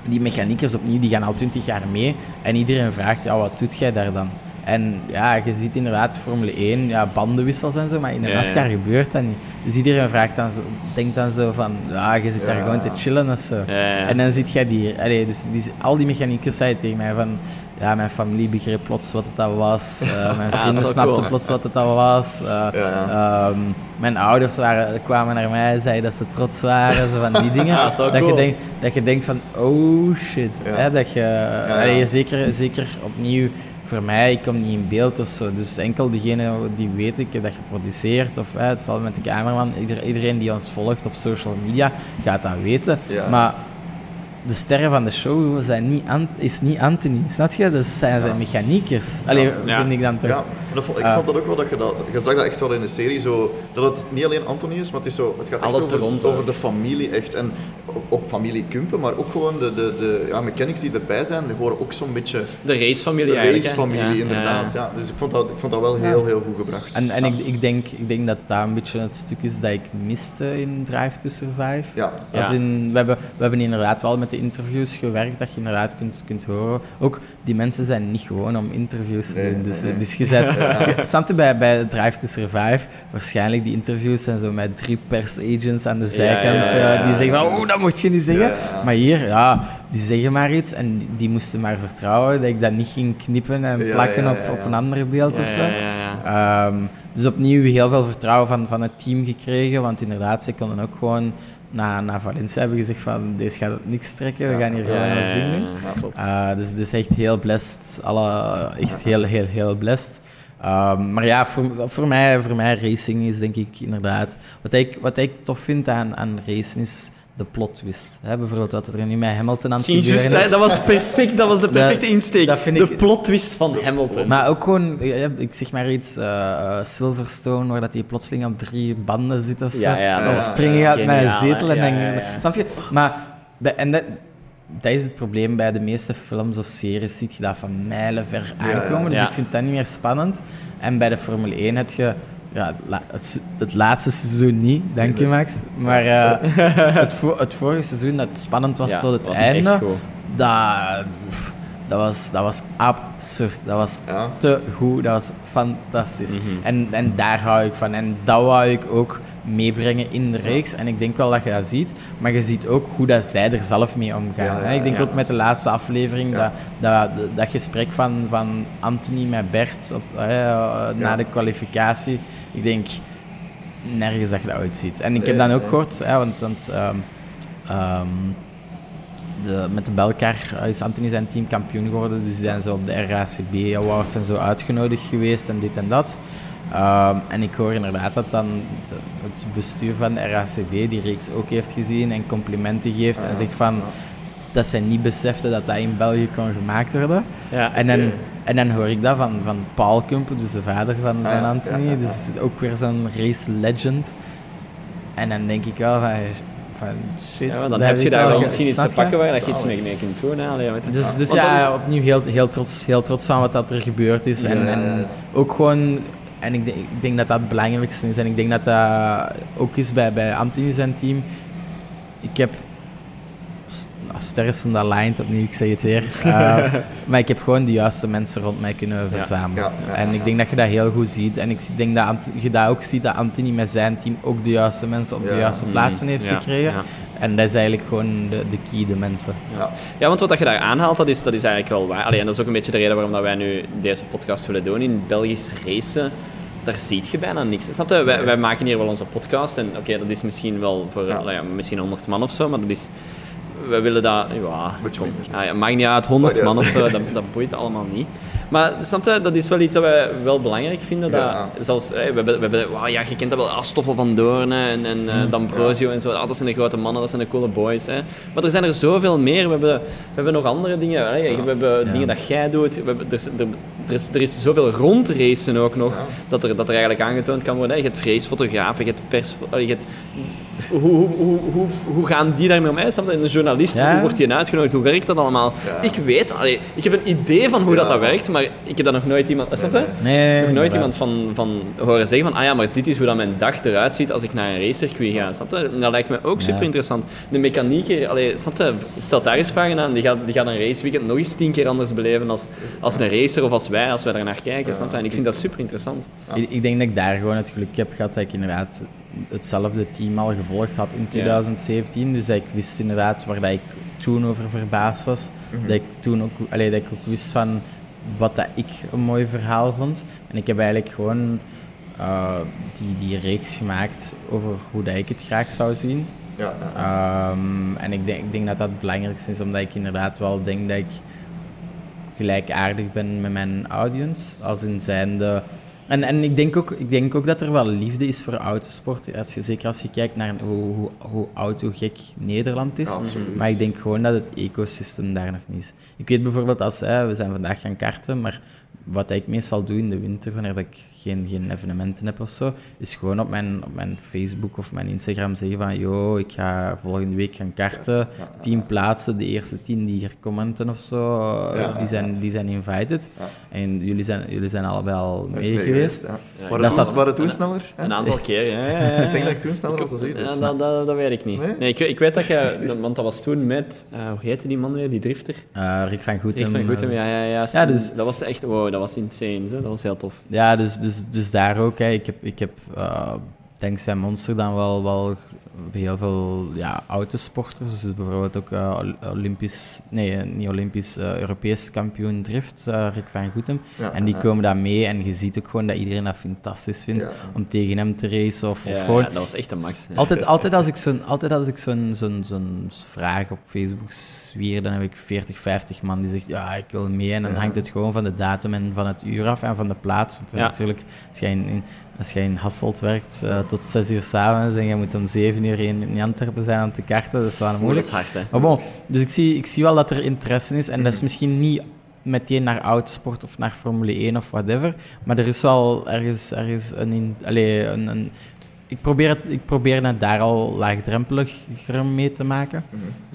die mechaniekers opnieuw, die gaan al twintig jaar mee. En iedereen vraagt, ja, wat doet jij daar dan? En ja, je ziet inderdaad Formule 1, ja, bandenwissels en zo, maar in de NASCAR ja. gebeurt dat niet. Dus iedereen vraagt dan zo, denkt dan zo van, ja, je zit daar gewoon te chillen of zo. En dan zit jij die, allee, dus die, al die mechaniekers zeiden tegen mij van, ja, mijn familie begreep plots wat het dat was, eh, mijn vrienden snapten cool. plots wat het dat was. eh, Ja. Ehm, mijn ouders waren, kwamen naar mij en zeiden dat ze trots waren, zo van die dingen. Ja, dat je denkt, dat je denkt van, oh shit. Hè, dat je, allee, zeker, zeker opnieuw, voor mij, ik kom niet in beeld of zo. Dus enkel degene die weet, ik heb dat geproduceerd, of hè, het zal met de cameraman, ieder, iedereen die ons volgt op social media, gaat dat weten. Maar de sterren van de show zijn niet Ant- is niet Anthony, snap je? Dat zijn zijn mechaniekers. Allee, Ja. vind ik dan toch. Ja, maar dat vond, ik Ah. vond dat ook wel dat je dat... Je zag dat echt wel in de serie, zo, dat het niet alleen Anthony is, maar het, is zo, het gaat echt Alles er over, rond over de familie echt. En ook- familie Kumpen, maar ook gewoon de, de, de ja, mechanics die erbij zijn, die horen ook zo'n beetje De racefamilie de racefamilie, Ja, inderdaad. ja. Ja. Dus ik vond dat, ik vond dat wel heel, heel goed gebracht. En, en ik, ik, denk, ik denk dat dat een beetje het stuk is dat ik miste in Drive to Survive. Ja. Als Ja. in, we, hebben, we hebben inderdaad wel met de interviews gewerkt, dat je inderdaad kunt, kunt horen. Ook die mensen zijn niet gewoon om interviews te Nee, doen. Dus, nee, eh, nee. dus je zet, je- snap je bij, bij Drive to Survive, waarschijnlijk die interviews zijn zo met drie persagents aan de zijkant, ja, ja, eh, die ja, zeggen van, ja. oh, dat mocht je niet zeggen. Ja, ja. Maar hier, ja, die zeggen maar iets en die, die moesten maar vertrouwen dat ik dat niet ging knippen en Ja, plakken ja, op, ja, ja. op een ander beeld of Ja, zo. ja, ja, ja. Ehm, dus opnieuw heel veel vertrouwen van, van het team gekregen, want inderdaad, ze konden ook gewoon na, na Valencia hebben gezegd van deze gaat niks trekken, we gaan hier gewoon Ja, ons ding doen. ja, Ja, klopt. Eh, dus, dus echt heel blessed, alle, echt heel, heel, heel blessed. Ehm, maar ja, voor, voor, mij, voor mij racing is denk ik inderdaad... Wat ik, wat ik tof vind aan, aan racen is de plot twist. Hè, bijvoorbeeld wat er nu met Hamilton aan het Ging gebeuren is. dat was perfect, dat was de perfecte insteek. dat vind de ik- plot twist van Hamilton. Maar ook gewoon, ik zeg maar iets, eh, eh, Silverstone, waar dat hij plotseling op drie banden zit of zo. Ja, ja, dan spring je uit mijn zetel en ja. Snap je? Maar, en dat, dat is het probleem bij de meeste films of series, ziet je dat van mijlen ver aankomen. Dus ik vind dat niet meer spannend. En bij de Formule 1 heb je... Ja, het, het laatste seizoen niet, dank je Max. Maar eh, het, vo- het vorige seizoen dat spannend was Ja, tot het was einde, dat, pff, dat, was, dat was absurd. Dat was Ja. te goed, dat was fantastisch. Mhm. en, en daar hou ik van. En dat wou ik ook meebrengen in de reeks. En ik denk wel dat je dat ziet, maar je ziet ook hoe dat zij er zelf mee omgaan. Ja, ik denk ook met de laatste aflevering, dat, dat, dat, gesprek van, van Anthony met Bert op, eh, na de kwalificatie. Ik denk nergens dat je dat uitziet. En ik heb dan ook gehoord, want, want ehm, ehm, de, met de Belkar is Anthony zijn team kampioen geworden. Dus die zijn zo op de RACB Awards en zo uitgenodigd geweest en dit en dat. Ehm, en ik hoor inderdaad dat dan het bestuur van de RACB die reeks ook heeft gezien en complimenten geeft en zegt van dat zij niet beseften dat dat in België kon gemaakt worden. Ja. En dan, en dan hoor ik dat van, van Paul Kumpen, dus de vader van, Ah, van Anthony. ja, ja, ja. Dus ook weer zo'n race legend. En dan denk ik wel van, van shit. Ja, dan heb je daar wel misschien iets te pakken waar dat je iets mee, mee kunt doen. Hè? Allee, weet je. Dus, dus ja, is- opnieuw heel, heel, trots, heel trots van wat dat er gebeurd is. En, Ja, ja, en ook gewoon, en ik, ik denk dat dat het belangrijkste is. En ik denk dat dat ook is bij, bij Anthony zijn team. Ik heb sterren van dat lijnt opnieuw, ik zeg het weer. Eh, maar ik heb gewoon de juiste mensen rond mij kunnen verzamelen. Ja, ja, en ik ja. denk dat je dat heel goed ziet. En ik denk dat Ant- je dat ook ziet, dat Anthony met zijn team ook de juiste mensen op de juiste plaatsen heeft Ja, gekregen. ja. En dat is eigenlijk gewoon de, de key, de mensen. Ja. Ja, want wat dat je daar aanhaalt, dat is, dat is eigenlijk wel waar. Allee, en dat is ook een beetje de reden waarom dat wij nu deze podcast willen doen. In Belgisch racen, daar ziet je bijna niks. Snap je? Wij, wij maken hier wel onze podcast. En oké, dat is misschien wel voor Ja. nou ja, misschien 100 man of zo, maar dat is... Wij willen dat... Ja, Beetje minder. Ah, ja, maakt niet uit, 100 Maakt man of zo, dat, dat boeit allemaal niet. Maar snap je, dat is wel iets dat wij wel belangrijk vinden. Ja. Dat, zelfs, we hebben, we hebben, wauw, ja, je kent dat wel, ah, Stoffel van Doorn en, en eh, D'Ambrosio en zo. Ah, dat zijn de grote mannen, dat zijn de coole boys. Hè. Maar er zijn er zoveel meer. We hebben, we hebben nog andere dingen. Hè. We hebben dingen dat jij doet. We hebben, er, er, er, is, er is zoveel rondracen ook nog, Ja. dat, er, dat er eigenlijk aangetoond kan worden. hè. Je hebt racefotografen, je hebt pers... allee, Je hebt, hoe, hoe, hoe, hoe, hoe gaan die daarmee om? hè? Snap je? Een journalist, Ja. hoe wordt die uitgenodigd? Hoe werkt dat allemaal? Ja. Ik weet, allee, ik heb een idee van hoe Ja. dat, dat werkt, maar ik heb dat nog nooit iemand... Snap je? Nee, nog nooit iemand van, van horen zeggen van, ah ja, maar dit is hoe dat mijn dag eruit ziet als ik naar een racecircuit ga. Snap je? Dat lijkt me ook Ja. super interessant. De mechanieker, allee, snap je, stelt daar eens vragen aan, die gaat, die gaat een raceweekend nog eens tien keer anders beleven als, als een racer of als wij, als wij daar naar kijken. Snap je? En ik vind dat super interessant. Ik, ik denk dat ik daar gewoon het geluk heb gehad dat ik inderdaad hetzelfde team al gevolgd had in 2017. Dus dat ik wist inderdaad waar dat ik toen over verbaasd was. Dat ik toen ook, allee, dat ik ook wist van wat dat ik een mooi verhaal vond. En ik heb eigenlijk gewoon eh, die, die reeks gemaakt over hoe dat ik het graag zou zien. Ja, ja. Ehm, en ik denk, ik denk dat dat het belangrijkste is, omdat ik inderdaad wel denk dat ik gelijkaardig ben met mijn audience. Als in zijnde... En, en ik, denk ook, ik denk ook dat er wel liefde is voor autosport. Als je, zeker als je kijkt naar hoe, hoe, hoe autogek Nederland is. Ja. Maar ik denk gewoon dat het ecosysteem daar nog niet is. Ik weet bijvoorbeeld als hè, we zijn vandaag gaan karten, maar wat ik meestal doe in de winter, wanneer dat ik geen, geen evenementen heb of zo, is gewoon op mijn, op mijn Facebook of mijn Instagram zeggen van yo, ik ga volgende week gaan karten. Tien plaatsen, de eerste tien die hier commenten of zo, Ja. die, zijn, die zijn invited. Ja. En jullie zijn, jullie zijn allebei al is mee mee geweest. Ja. Dat toen- staat- waren toen sneller? Een aantal keer, ja. ja, ja. Ik denk dat ik toen sneller was dan u. dus. Ja, dat, dat, dat weet ik niet. Nee? Nee, ik, ik weet dat je... Want dat was toen met... eh, hoe heette die man weer? Die drifter? Eh, Rick van Goetem. van Goetem, eh, ja, ja, ja. Ja, dus- Dat was echt... Wow, dat was insane. Hè? Dat was heel tof. Ja, dus, dus, dus daar ook. Hè. Ik heb, ik heb eh, dankzij Monster dan wel, wel heel veel ja, autosporters. Dus bijvoorbeeld ook eh, Ol- Olympisch, nee, eh, niet Olympisch, eh, Europees kampioen drift, eh, Rick van Goetem. Ja, en die komen daar mee en je ziet ook gewoon dat iedereen dat fantastisch vindt Ja. om tegen hem te racen. Of, of Ja, gewoon, dat was echt een max. Altijd, altijd als ik zo'n altijd als ik zo'n zo'n zo'n vraag op Facebook zwier, dan heb ik 40, 50 man die zegt ja, ik wil mee. En dan Ja. hangt het gewoon van de datum en van het uur af en van de plaats. Want Ja. natuurlijk, als jij in, in- als jij in Hasselt werkt eh, tot 6 uur s'avonds en je moet om 7 uur in, in Antwerpen zijn om te karten, dat is wel moeilijk. Dat is hard, hè. Maar bon, dus ik zie, ik zie wel dat er interesse is. En dat is misschien niet meteen naar autosport of naar Formule 1 of whatever. Maar er is wel ergens, ergens een, in, allee, een, een... Ik probeer, het, ik probeer het daar al laagdrempeliger mee te maken.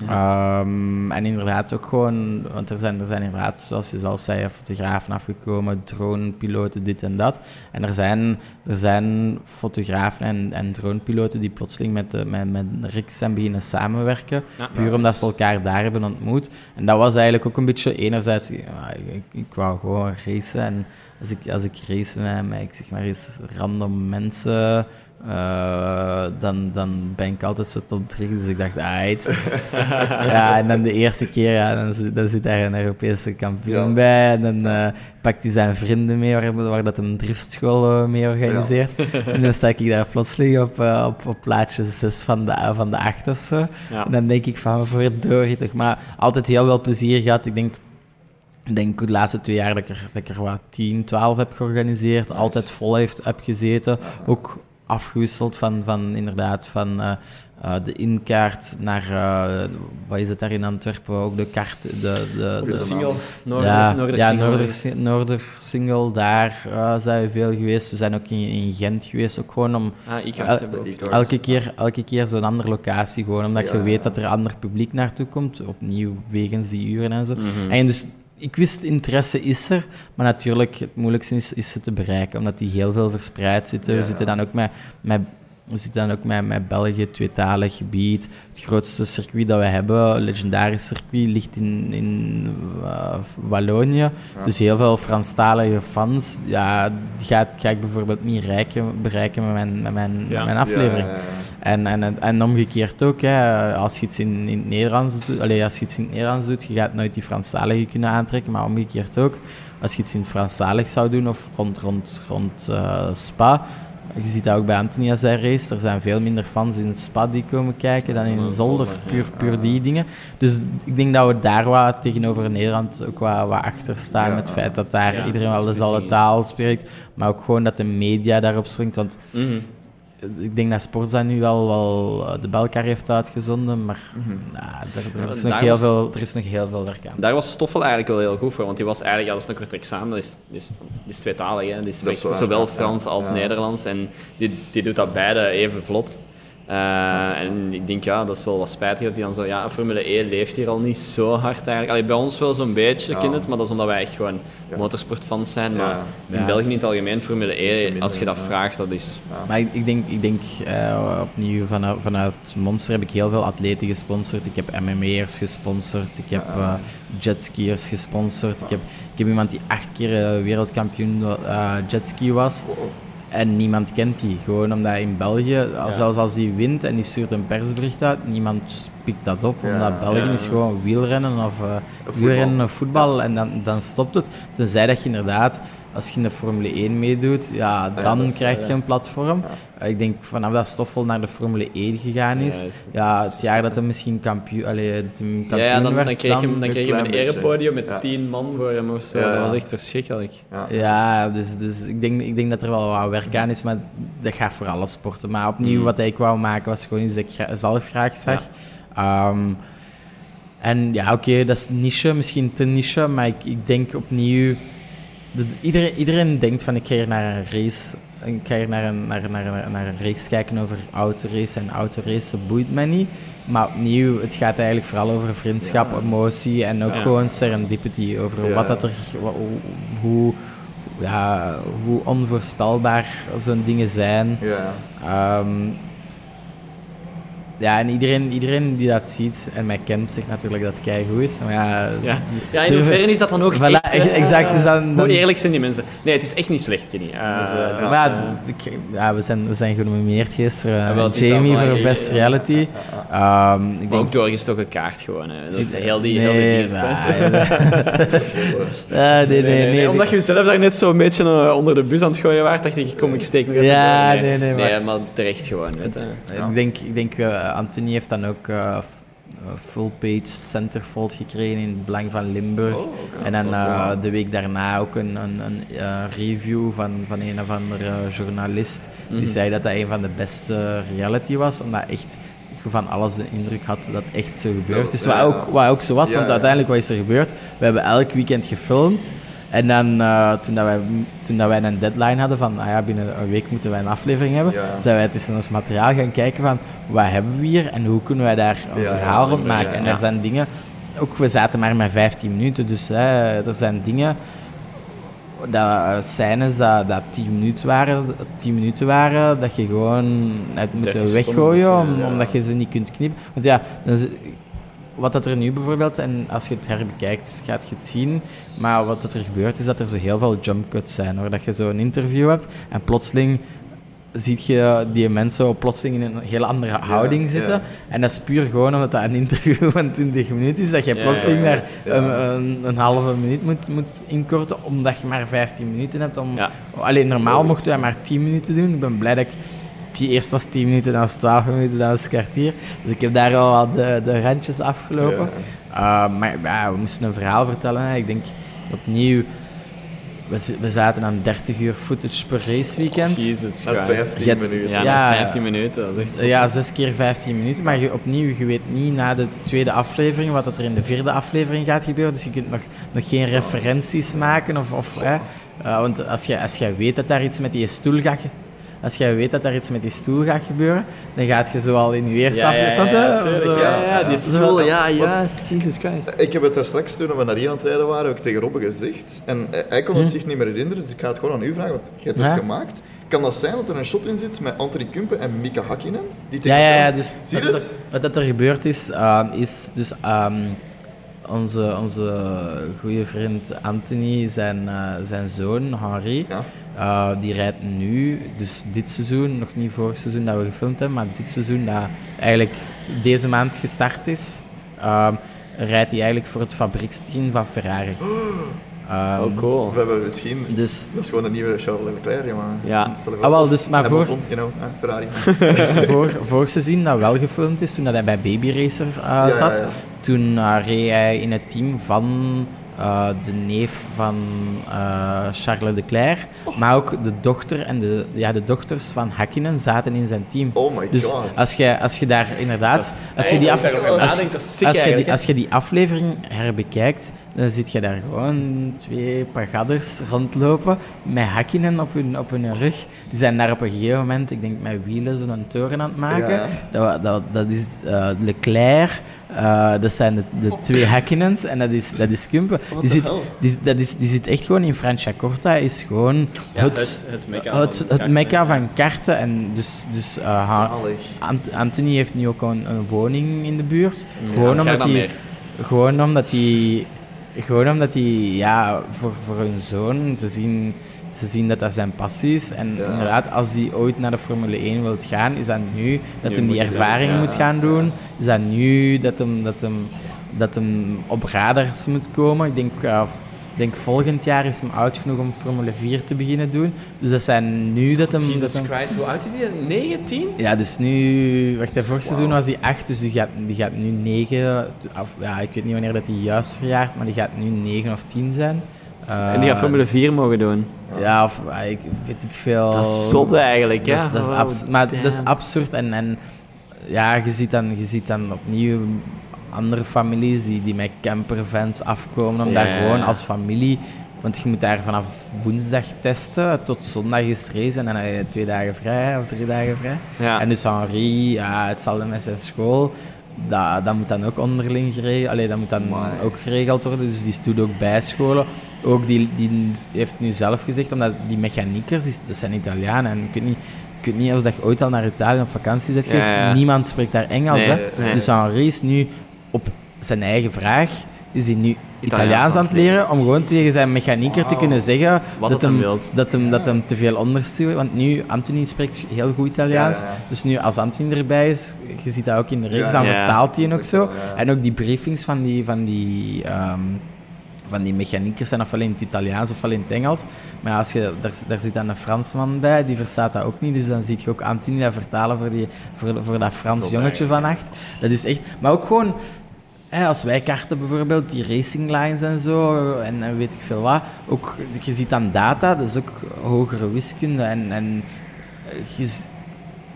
Ehm, en inderdaad ook gewoon... Want er zijn, er zijn inderdaad, zoals je zelf zei, fotografen afgekomen, dronepiloten, dit en dat. En er zijn, er zijn fotografen en, en dronepiloten die plotseling met, de, met, met Rick zijn beginnen samenwerken. Ja. Puur omdat ze elkaar daar hebben ontmoet. En dat was eigenlijk ook een beetje enerzijds... ja, ik, ik wou gewoon racen. En als ik, als ik race met, met ik zeg maar eens, random mensen... eh, dan, dan ben ik altijd zo top 3. Dus ik dacht, aight. ja, en dan de eerste keer, ja, dan, zit- dan zit daar een Europese kampioen Ja. bij. En dan eh, pakt hij zijn vrienden mee, waar, waar dat een driftschool eh, mee organiseert. En dan sta ik daar plotseling op, op, op plaatje 6 van de, van de 8 of zo. Ja. En dan denk ik van, verdorie toch. Maar altijd heel veel plezier gehad. Ik denk, ik denk de laatste twee jaar dat ik er, dat ik er wat 10, 12 heb georganiseerd. Altijd vol heeft, heb gezeten. Ook afgewisseld van, van inderdaad, van... eh, eh, de inkaart naar, eh, wat is het daar in Antwerpen, ook de kaart, de, de, De de, single. Noorder, ja, Noorder ja single. Noorder, Noorder Single, daar zijn we veel geweest. We zijn ook in, in Gent geweest, ook gewoon om Ah, El- elke keer, elke keer zo'n andere locatie, gewoon omdat Ja, je weet dat er ander publiek naartoe komt, opnieuw wegens die uren en zo. Mhm. En dus ik wist, interesse is er, maar natuurlijk, het moeilijkste is, is ze te bereiken, omdat die heel veel verspreid zitten. Ja. We zitten dan ook met, met we zitten dan ook met, met België, tweetalig gebied. Het grootste circuit dat we hebben, legendarisch circuit, ligt in, in eh, Wallonië. Dus heel veel Franstalige fans. Ja, die gaat, ga ik bijvoorbeeld niet rijken, bereiken met mijn, met mijn, Ja. met mijn aflevering. Ja, ja, ja. En, en, en omgekeerd ook, hè, als je iets in, in het Nederlands doet, allee, als je iets in het Nederlands doet, je gaat nooit die Franstalige kunnen aantrekken, maar omgekeerd ook. Als je iets in het Franstalig zou doen, of rond, rond, rond eh, Spa, je ziet dat ook bij Anthony als hij race, er zijn veel minder fans in Spa die komen kijken dan in Zolder, puur, puur die dingen. Dus ik denk dat we daar wat tegenover Nederland ook wat, wat achter staan, Ja. met het feit dat daar Ja, iedereen wel dezelfde taal spreekt, maar ook gewoon dat de media daarop springt, want Mhm. Ik denk dat Sporza nu wel, wel eh, de Belkar heeft uitgezonden, maar nou, er, er, is nog heel was- veel, er is nog heel veel werk aan. Daar was Stoffel eigenlijk wel heel goed voor, want die was eigenlijk, ja, dat is een Kortrexaan, dat is, die is, die is tweetalig, hè. die Dat is spreekt zowel Frans ja, als ja. Nederlands en die, die doet dat beide even vlot. Eh, en ik denk, ja, dat is wel wat spijtig dat die dan zo... Ja, Formule 1 leeft hier al niet zo hard eigenlijk. Allee, bij ons wel zo'n beetje, Ja. kind het, maar dat is omdat wij echt gewoon Ja. motorsportfans zijn. Ja. Maar in Ja. België in het algemeen, Formule Iets- iets 1, minder, als je dat ja. vraagt, dat is... Maar ik, ik denk, ik denk eh, opnieuw vanuit, vanuit Monster heb ik heel veel atleten gesponsord. Ik heb MMA'ers gesponsord. Ik heb eh jetskiers gesponsord. Ik heb, ik heb iemand die acht keer wereldkampioen eh, jetski was. En niemand kent die. Gewoon omdat in België, als- zelfs als die wint en die stuurt een persbericht uit, niemand pikt dat op. Ja, omdat België ja. is gewoon wielrennen of, eh, voetbal. wielrennen of voetbal. En dan, dan stopt het. Tenzij dat je inderdaad, als je in de Formule 1 meedoet, ja, dan is- krijg je ja. een platform. Eh, Ik denk vanaf dat Stoffel naar de Formule 1 gegaan is, ja, het jaar dat hij misschien kampioen, allee, dat hij kampioen Ja, ja, dan, werd, dan kreeg je, dan een kreeg je een erepodium met Ja. tien man voor hem of zo. Ja, Dat was echt verschrikkelijk. Ja. Ja, dus, dus ik, denk, ik denk dat er wel wat werk aan is, maar dat gaat voor alle sporten. Maar opnieuw, Mm. wat ik wou maken was gewoon iets dat ik gra- zelf graag zag. Ehm, en ja, oké, dat is niche, misschien te niche, maar ik, ik denk opnieuw... dat iedereen, iedereen denkt van, ik ga hier naar een race... Ik ga hier naar een, naar, naar, naar, naar een race kijken over autorace en autoracen boeit mij niet. Maar opnieuw, het gaat eigenlijk vooral over vriendschap, Ja. emotie en ook Ja. gewoon serendipity. Over Ja. wat dat er, hoe, ja, hoe onvoorspelbaar zo'n dingen zijn. Ja. Ja, en iedereen, iedereen die dat ziet en mij kent, zegt natuurlijk dat het goed is. Maar ja, Ja, ja in hoeverre is dat dan ook Voilà, echt... hè? exact, dus dan- dan- Hoe eerlijk zijn die mensen? Nee, het is echt niet slecht, Kenny. Eh, Dus, eh, maar eh, ja, ik- ja, we, zijn, we zijn genomineerd geweest voor eh, Jamie voor Best Reality. Ehm, ik denk, ook doorgestoken kaart gewoon. Hè. Dat is heel die, nee, heel die nee, nee, nee, omdat je zelf daar net zo'n beetje eh, onder de bus aan het gooien waart, dacht ik, kom ik steek nog even Ja, nee, nee, Nee, maar- terecht gewoon. Ik denk, ik denk eh, Anthony heeft dan ook eh, eh, full page centerfold gekregen in het belang van Limburg. Oh, en dan eh, de week daarna ook een, een, een eh, review van, van een of andere journalist. Mhm. Die zei dat dat een van de beste reality was, omdat echt je van alles de indruk had dat echt zo gebeurd Dat- is. Wat, ook, wat ook zo was, want uiteindelijk wat is er gebeurd? We hebben elk weekend gefilmd. En dan, eh, toen, dat wij, toen dat wij een deadline hadden van, ah ja, binnen een week moeten wij een aflevering hebben, Ja. zijn wij tussen ons materiaal gaan kijken van, wat hebben we hier en hoe kunnen wij daar een Ja, verhaal rond ja, maken. ja. En er zijn dingen, ook we zaten maar met 15 minuten, dus hè, er zijn dingen, dat, eh, scènes dat, dat 10 minuten waren, 10 minuten waren, dat je gewoon het moet 30 weggooien, seconden, om- ja. omdat je ze niet kunt knippen. Want ja, dan is- wat dat er nu bijvoorbeeld, en als je het herbekijkt, gaat je het zien. Maar wat dat er gebeurt, is dat er zo heel veel jump cuts zijn. Waar dat je zo een interview hebt en plotseling ziet je die mensen plotseling in een heel andere houding zitten. ja. En dat is puur gewoon omdat dat een interview van 20 minuten is, dat je plotseling daar ja. Een, een, een halve minuut moet, moet inkorten, omdat je maar 15 minuten hebt. Om. Alleen normaal mochten wij maar 10 minuten doen. Ik ben blij dat ik... Die eerst was 10 minuten, dan was het 12 minuten, dan was het kwartier. Dus ik heb daar al wat de, de randjes afgelopen. Uh, maar ja, we moesten een verhaal vertellen. Hè. Ik denk opnieuw, we, we zaten aan 30 uur footage per raceweekend. Christ. 15 Je hebt- minuten. Ja, Ja, na ja. 15 minuten. Dat is echt- Ja, zes keer 15 minuten. Maar je, opnieuw, je weet niet na de tweede aflevering wat dat er in de vierde aflevering gaat gebeuren. Dus je kunt nog, nog geen referenties maken. Of, of, hè. Uh, want als je, als je weet dat daar iets met die stoel gaat... Als jij weet dat daar iets met die stoel gaat gebeuren, dan gaat je zo al in je eerste Ja, ja, ja, ja, Zo- ja, ja, die stoel, ja, juist. Jesus Christ. Ik heb het daar straks toen we naar hier aan het rijden waren ook tegen Robbe gezegd. En hij- kon het Hm. zich niet meer herinneren, dus ik ga het gewoon aan u vragen, want je hebt het Ja. gemaakt. Kan dat zijn dat er een shot in zit met Anthony Kumpen en Mika Hakkinen? Die Ja, tegen ja, ja. Dus Zie je wat, dat er, wat dat er gebeurd is, uh, is dus um, onze, onze goede vriend Anthony, zijn, uh, zijn zoon Henri, Ja. uh, die rijdt nu, dus dit seizoen, nog niet vorig seizoen dat we gefilmd hebben, maar dit seizoen dat eigenlijk deze maand gestart is, um, rijdt hij eigenlijk voor het fabrieksteam van Ferrari. Um, Oh, cool. We hebben misschien... Dus Dat is gewoon een nieuwe Charles Leclerc, jongen. Ja. Ah, wel, voor. dus, maar voor- Hamilton, you know, eh, Ferrari. Dus voor, vorig seizoen dat wel gefilmd is, toen dat hij bij Baby Racer uh, ja, zat, ja. Toen uh, reed hij in het team van uh, de neef van uh, Charles Leclerc, maar ook de dochter en de, ja, de dochters van Hakkinen zaten in zijn team. Oh my Dus god. als je, als je daar inderdaad, als je die, af, Als je die, als je die aflevering herbekijkt, dan zie je daar gewoon twee pagadders rondlopen met hakkingen op hun, op hun rug. Die zijn daar op een gegeven moment, ik denk met wielen, zo'n toren aan het maken. Ja. Dat, dat, dat is eh, Leclerc, eh, dat zijn de, de twee Häkkinens en dat is, dat is Kumpen. What Die zit, die, dat is, die zit echt gewoon in Franciacorta, is gewoon Ja, het, het- het mekka het, van het mekka van karten. En dus, dus eh, Zalig. Ant- Anthony heeft nu ook een, een woning in de buurt. Ja, Gewoon omdat hij... Gewoon omdat hij... Gewoon omdat hij, ja, voor, voor hun zoon, ze zien, ze zien dat dat zijn passie is. En Ja. inderdaad, als hij ooit naar de Formule 1 wilt gaan, is dat nu dat hij die ervaring ja. moet gaan doen. Is dat nu dat hem, dat hem, dat hem op radars moet komen. Ik denk, ik denk volgend jaar is hem oud genoeg om Formule 4 te beginnen doen. Dus dat zijn nu dat hem... dat Jesus hem Christ, hoe oud is hij? 19? ja, dus nu... Wacht, vorig seizoen was hij 8, dus die gaat, die gaat nu 9... Of, ja, ik weet niet wanneer dat hij juist verjaart, maar die gaat nu 9 of 10 zijn. en die gaat Eh, Formule 4 mogen doen. Ja, of ik weet ik veel. Dat is zot eigenlijk, Dat is- ja. Dat is, Oh, abs- maar dat is absurd. En, en ja, je ziet, dan, je ziet dan opnieuw andere families die, die met campervans afkomen om Ja, daar gewoon als familie... Want je moet daar vanaf woensdag testen, tot zondag is race en dan heb je twee dagen vrij of drie dagen vrij. Ja. En dus Henri, ja, hetzelfde met zijn school. Dat, dat moet dan ook onderling geregeld, allee, dat moet dan Amai. ook geregeld worden. Dus die doet ook bijscholen. Ook die, die heeft nu zelf gezegd, omdat die mechaniekers, die, dat zijn Italianen. En ik weet niet, ik weet niet of dat je ooit al naar Italië op vakantie bent Ja, geweest. ja. Niemand spreekt daar Engels. Nee, hè? nee. Dus Henri is nu op zijn eigen vraag, is hij nu Italiaans Italiaans aan het leren, om gewoon tegen zijn mechanieker te kunnen zeggen Wat dat hem wilt. dat, hem, dat hem te veel onderstuurt. Want nu, Anthony spreekt heel goed Italiaans. Ja, ja, ja. Dus nu, als Anthony erbij is, je ziet dat ook in de reeks, dan vertaalt hij hem ook zo. wel. En ook die briefings van die, van die, ehm, van die mechaniekers zijn ofwel in het Italiaans ofwel in het Engels. Maar als je, daar, daar zit dan een Fransman bij, die verstaat dat ook niet. Dus dan zie je ook Anthony dat vertalen voor, die, voor, voor dat Frans jongetje van acht. Dat is echt... Maar ook gewoon... Als wij karten bijvoorbeeld, die racing lines en zo, en, en weet ik veel wat. Ook, je ziet dan data, dat is ook hogere wiskunde. En, en je,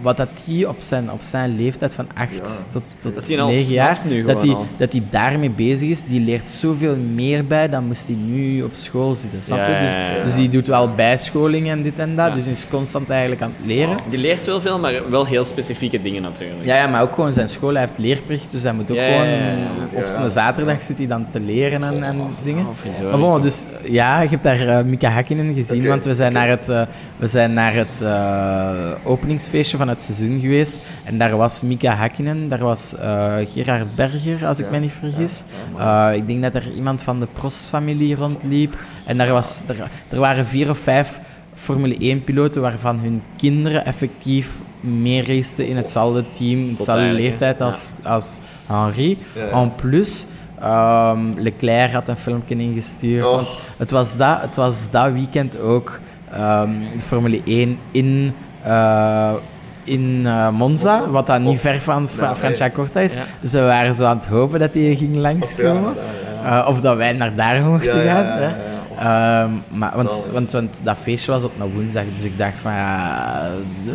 wat dat die op zijn, op zijn leeftijd van 8 Ja. tot, tot Dat hij al 9 jaar, nu dat hij al. dat hij daarmee bezig is, die leert zoveel meer bij dan moest hij nu op school zitten. Snap je? Dus, dus die doet wel bijscholing en dit en dat, dus hij is constant eigenlijk aan het leren. Die leert wel veel, maar wel heel specifieke dingen natuurlijk. Ja, ja, maar ook gewoon zijn school. Hij heeft leerplicht, dus hij moet ook gewoon... Op zijn zaterdag zit hij dan te leren en, en dingen. Oh, verdorie. Maar bon, dus ja, je hebt daar eh, Mika Hakkinen gezien, want we zijn naar het, eh, we zijn naar het eh, openingsfeestje van het seizoen geweest. En daar was Mika Hakkinen, daar was eh, Gerard Berger, als ik Ja, me niet vergis. ja, Eh, ik denk dat er iemand van de Prost-familie rondliep. En daar, was, er, er waren vier of vijf Formule 1-piloten waarvan hun kinderen effectief mee raceten in hetzelfde team, hetzelfde leeftijd als, als Henri. En plus, ehm, Leclerc had een filmpje ingestuurd. Oh. Want het was, dat, het was dat weekend ook ehm, de Formule 1 in, eh, in eh, Monza, Monza? wat dan niet Oh. ver van Fra Franciacorta is. Dus we waren zo aan het hopen dat hij ging langskomen. Eh, of dat wij naar daar mochten gaan. hè. Ehm, maar, want, want, want dat feestje was op een woensdag, dus ik dacht van ja. eh,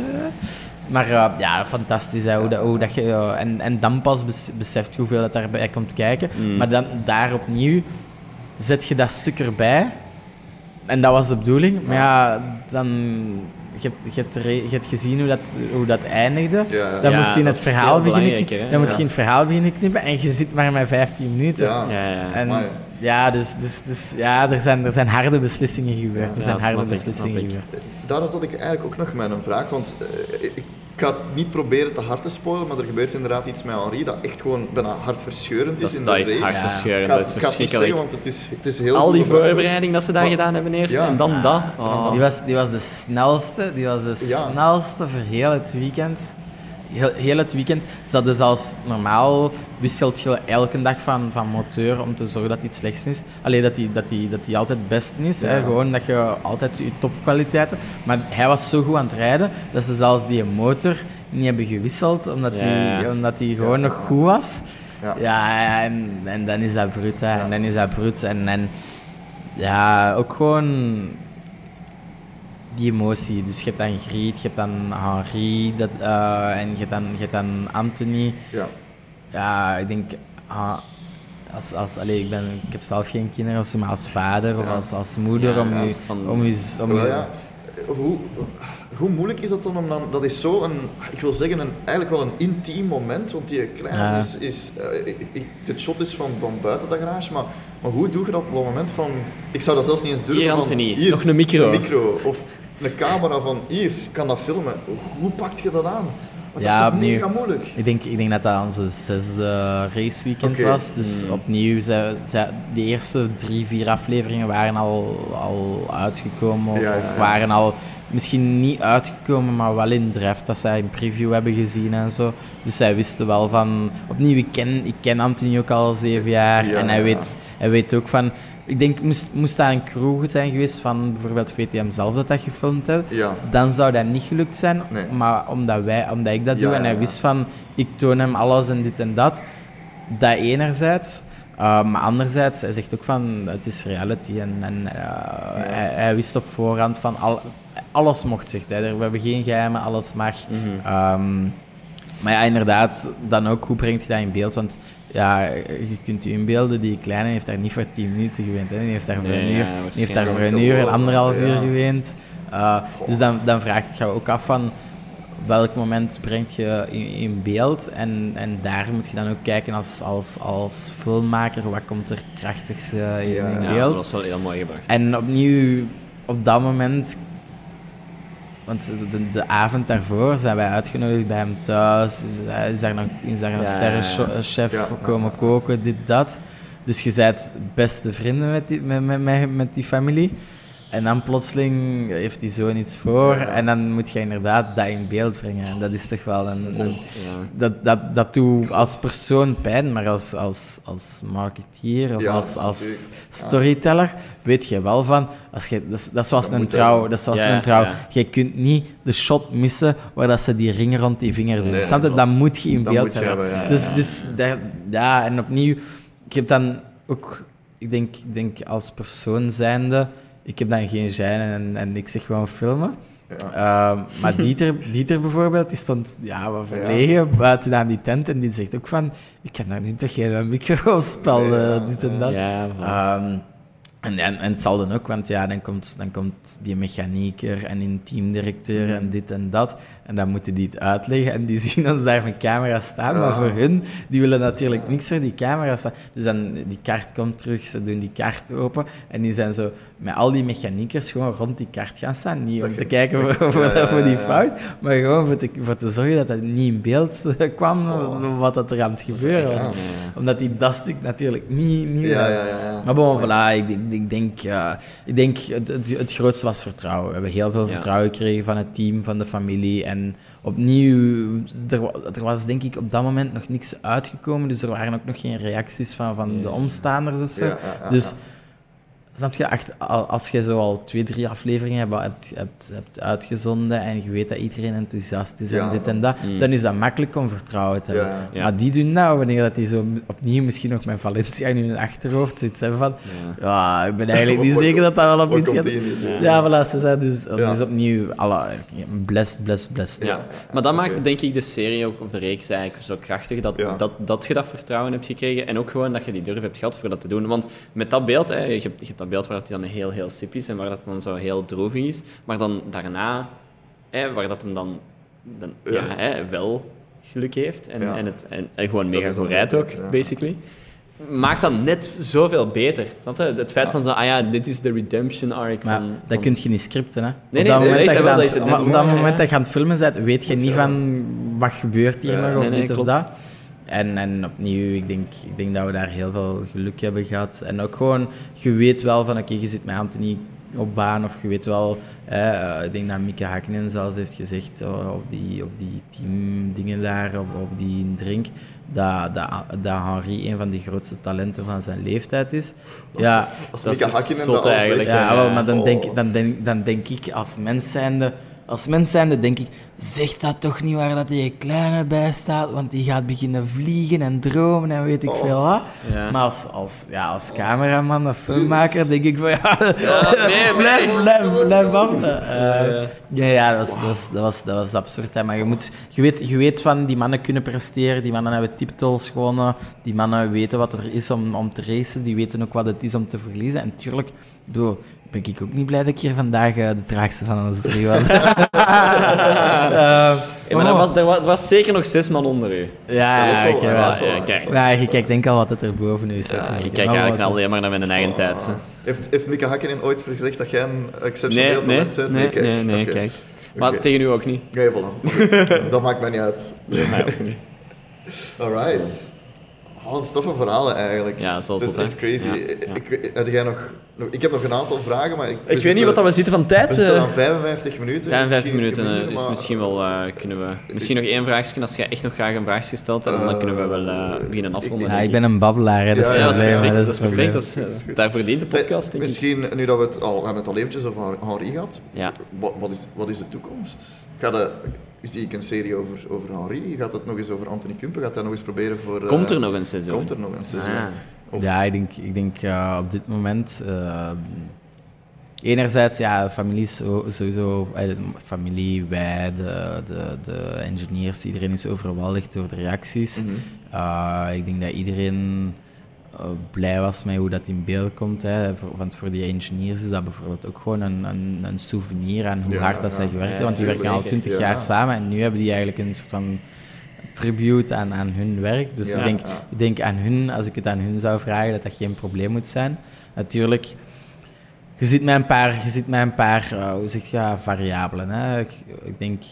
maar eh, ja, fantastisch hè, hoe, dat, hoe dat je. en, en dan pas bes- beseft je hoeveel dat daarbij komt kijken. Mm. Maar dan daar opnieuw zet je dat stuk erbij. En dat was de bedoeling. Maar ja, dan. Je hebt, je, hebt, re- je hebt gezien hoe dat, hoe dat eindigde. Ja, ja. Dan Ja, moest je in dat het verhaal beginnen knippen. hè? Dan moet je in het verhaal beginnen knippen en je zit maar met 15 minuten. Ja. Ja, ja. En ja, dus, dus, dus ja, er zijn, er zijn harde beslissingen gebeurd. Er zijn harde beslissingen gebeurd. Daar zat ik eigenlijk ook nog met een vraag, want eh, ik ga het niet proberen te hard te spoilen, maar er gebeurt inderdaad iets met Henri dat echt gewoon bijna hartverscheurend Dat is is, in dat de is race. hartverscheurend, Ik ga- dat is ik ga het niet verschrikkelijk. zeggen, want het is, het is heel Al die voorbereiding dat ze daar Maar- gedaan hebben eerst, Ja. en dan dat. Oh. Die was, die was de snelste, die was de Ja. snelste voor heel het weekend. Heel, heel het weekend. Dus dat is als normaal wisselt je elke dag van, van moteur om te zorgen dat iets slechts is. Alleen dat hij dat die, dat die altijd het beste is. Hè? Gewoon dat je altijd je topkwaliteit hebt. Maar hij was zo goed aan het rijden dat ze zelfs die motor niet hebben gewisseld, omdat Ja, hij omdat die gewoon nog goed was. Ja. Ja, en, en dan is dat hè. Ja. En dan is dat bruut. En, en ja, ook gewoon die emotie. Dus je hebt dan Griet, je hebt dan Henri, dat, eh, en je hebt dan, je hebt dan Anthony. Ja. Ja, ik denk... ah, als, als, allee, ik, ben, ik heb zelf geen kinderen, of maar als vader of Ja. als, als moeder, Ja, om, u, van- om, u, om Wel u- ja, hoe, hoe moeilijk is dat dan om dan... Dat is zo een, ik wil zeggen, een, eigenlijk wel een intiem moment, want die kleine Ja. is... is eh, ik- ik- het shot is van, van buiten de garage, maar, maar hoe doe je dat op het moment van... Ik zou dat zelfs niet eens durven Hier, van, Anthony, hier, nog een micro. Een micro, of een camera van, hier, kan dat filmen. Hoe pakt je dat aan? Want Ja, dat is toch mega moeilijk? Ik denk, ik denk dat dat onze zesde raceweekend was. Dus Mm. opnieuw, zij, zij, de eerste drie, vier afleveringen waren al, al uitgekomen. Of, Ja, ja, of ja. waren al misschien niet uitgekomen, maar wel in draft. Dat zij een preview hebben gezien en zo. Dus zij wisten wel van... Opnieuw, ik ken, ik ken Anthony ook al zeven jaar. Ja, en hij, weet, hij weet ook van... Ik denk, moest, moest dat een crew zijn geweest van bijvoorbeeld VTM zelf dat dat gefilmd heeft, Ja. dan zou dat niet gelukt zijn. Nee. Maar omdat, wij, omdat ik dat Ja, doe en hij wist van, ik toon hem alles en dit en dat. Dat enerzijds. Uh, maar anderzijds, hij zegt ook van, het is reality. En, en uh, hij, hij, wist op voorhand van, al, alles mocht, zegt hij. We hebben geen geheimen, alles mag. Um, maar ja, inderdaad, dan ook, hoe brengt je dat in beeld? Want ja, je kunt je inbeelden, die kleine heeft daar niet voor 10 minuten geweend. Hè? Die heeft daar voor Nee, een uur, ja, heeft daar voor een uur anderhalf uur Ja. geweend. Uh, dus dan, dan vraagt jou ook af van welk moment brengt je in, in, beeld. En, en daar moet je dan ook kijken als, als, als filmmaker, wat komt er krachtigst uh, in, Ja, in Ja, beeld. dat was wel heel mooi gebracht. En opnieuw, op dat moment want de, de, avond daarvoor zijn wij uitgenodigd bij hem thuis. Is, is daar, nog, is daar een Ja, sterrenchef ja, ja, komen koken, dit, dat. Dus je bent beste vrienden met die, met, met, met, met die familie. En dan plotseling heeft die zoon iets voor. Ja. En dan moet je inderdaad dat in beeld brengen. En dat is toch wel een... een- Ja. dat, dat, dat doet als persoon pijn, maar als, als, als marketeer of Ja, als, als storyteller weet je wel van... Als je, dat, is, dat is zoals Dat een trouw. Dat is zoals Ja, een trouw. ja. Je kunt niet de shot missen waar dat ze die ringen rond die vinger doen. Nee, Snap je? klopt. Dat moet je in Dat beeld hebben. hebben, ja. Dus, dus dat- ja, en opnieuw... Ik heb dan ook... Ik denk, ik denk als persoon zijnde... Ik heb dan geen gêne en, en ik zeg gewoon filmen. Ja. Ehm, maar Dieter, Dieter bijvoorbeeld, die stond ja, wat verlegen buiten aan die tent en die zegt ook van, ik kan daar niet toch geen microspel, Nee, ja, eh, dit en dat. Ja. Ehm, en, en, en het zal dan ook, want ja, dan komt, dan komt die mechanieker en een teamdirecteur en dit en dat. En dan moeten die het uitleggen en die zien ons daar met camera staan. Maar Ja. voor hun, die willen natuurlijk niks voor die camera staan. Dus dan, die kaart komt terug, ze doen die kaart open en die zijn zo met al die mechaniekers gewoon rond die kaart gaan staan. Niet om Dat te je- kijken voor, voor, Ja, ja, voor die fout, maar gewoon voor te, voor te zorgen dat het niet in beeld kwam Oh. wat dat er aan het gebeuren was. Ja. Omdat die dat stuk natuurlijk niet... niet Ja, meer- ja, ja, ja. maar bon, voilà, ik, denk- ik denk, ik denk het, het, het grootste was vertrouwen. We hebben heel veel vertrouwen gekregen van het team, van de familie. En opnieuw, er, wa- er was denk ik op dat moment nog niks uitgekomen, dus er waren ook nog geen reacties van, van de omstaanders of zo. Ja, ja, ja, dus, ja. Snap je, als je zo al twee, drie afleveringen hebt, hebt, hebt, hebt uitgezonden en je weet dat iedereen enthousiast is Ja. en dit en dat, Mm. dan is dat makkelijk om vertrouwen te hebben. Ja. Ja. Maar die doen nou, wanneer dat die zo opnieuw misschien nog met Valencia in hun achterhoofd zoiets hebben van Ja. ja, ik ben eigenlijk niet zeker dat dat wel op iets gaat. Ja, voilà, ze zijn dus, Ja. dus opnieuw alle, blessed, blessed, blessed. Ja. Maar dat maakte denk ik de serie ook, of de reeks eigenlijk zo krachtig, dat, Ja. dat, dat je dat vertrouwen hebt gekregen en ook gewoon dat je die durf hebt gehad voor dat te doen. Want met dat beeld, hè, je, hebt, je hebt dat beeld waar dat hij dan heel, heel sip is en waar dat dan zo heel droevig is, maar dan daarna, hè, waar dat hem dan, dan ja. Ja. hè, wel geluk heeft en, Ja. en, het, en, en gewoon mega goed dan rijdt ook, ja. basically. Maakt dat net zoveel beter. Snap je? Het feit van zo, ah ja, dit is de redemption arc Maar van... dat van- kun je niet scripten, hè. nee, op dat nee, moment, nee, dat, je wel, aan- op dat moment ja. dat je aan het filmen bent, weet je niet van wat gebeurt hier Ja, nog, of nee, nee, dit of klopt. dat. En, en opnieuw, ik denk, ik denk dat we daar heel veel geluk hebben gehad. En ook gewoon, je weet wel van, oké, je zit met Anthony op baan, of je weet wel, eh, ik denk dat Mieke Hakkinen zelfs heeft gezegd oh, op die, op die teamdingen daar, op, op die drink, dat, dat, dat Henri een van de grootste talenten van zijn leeftijd is. Ja, Als dat Mika is Hakkinen dat al eigenlijk, zegt, ja, wel, maar dan, oh. denk, dan, denk, dan denk ik als mens zijnde, als mens zijnde denk ik, zeg dat toch niet waar dat die kleine bij staat, want die gaat beginnen vliegen en dromen en weet ik Oh. veel wat. Ja. Maar als, als, ja, als cameraman of filmmaker denk ik van ja, nee, blijf, blijf, blijf af. Eh, ja. ja, ja, dat was, dat was, dat was, dat was absurd. Hè. Maar je, moet, je, weet, je weet van, die mannen kunnen presteren, die mannen hebben titels gewonnen, die mannen weten wat er is om, om te racen, die weten ook wat het is om te verliezen. En tuurlijk, ik bedoel, ben ik ook niet blij dat ik hier vandaag eh, de traagste van onze drie was. Eh, Ja, maar er was, er, was, er was zeker nog zes man onder u. ja, eh, zo, ja, kijk. je kijkt denk al wat het er boven u staat. Ja, kijk Maar eigenlijk alleen maar naar mijn eigen tijd. hè. Heeft, heeft Mika Hakkinen ooit gezegd dat jij een exceptioneel Nee, nee, talent bent? nee, nee, nee, Oké. kijk. Maar tegen u ook niet. Nee, voilà. Dat maakt mij niet uit. Mij ook niet. Alright. Oh, een stoffe verhalen eigenlijk. Ja, zoals dat is dat, echt crazy. Ja, Ik, ja. ik, heb jij nog, nog- ik heb nog een aantal vragen, maar ik, Ik weet niet wat dat we zitten van We tijd. zitten eh. aan 55 minuten. 55 Misschien iets minuten, eh, minder, dus maar- misschien wel eh, kunnen we... Misschien nog één vraagje, als jij echt nog graag een vraagje stelt, en dan Eh, kunnen we wel eh, beginnen afronden. Ja, ik ben een babbelaar, hè, dat is het dat is perfect. Dat is perfect. Dat is, daarvoor dient de podcast, denk. Misschien, nu dat we het al, we hebben het al eventjes over Henri gehad. Ja. Wat, wat, is, wat is de toekomst? Gaat de, zie ik een serie over, over Henri? Gaat het nog eens over Anthony Kumpen? Gaat hij nog eens proberen voor... eh, Komt er nog een seizoen? Komt er nog een seizoen? Ah. Of- Ja, ik denk, ik denk eh, op dit moment. eh, enerzijds, ja, de familie sowieso. de familie, wij, de, de, de engineers, iedereen is overweldigd door de reacties. Mhm. Ik denk dat iedereen blij was met hoe dat in beeld komt. Hè. Voor, want voor die engineers is dat bijvoorbeeld ook gewoon een, een, een souvenir aan hoe Ja, hard dat ja, zij gewerkt ja, hebben. Want die werken al twintig ja. jaar samen en nu hebben die eigenlijk een soort van tribute aan, aan hun werk. Dus Ja, ik, denk, ja. ik denk aan hun, als ik het aan hun zou vragen, dat dat geen probleem moet zijn. Natuurlijk, je ziet mij een paar, je ziet mij een paar eh, hoe zeg je, ja, variabelen. Hè. Ik, ik denk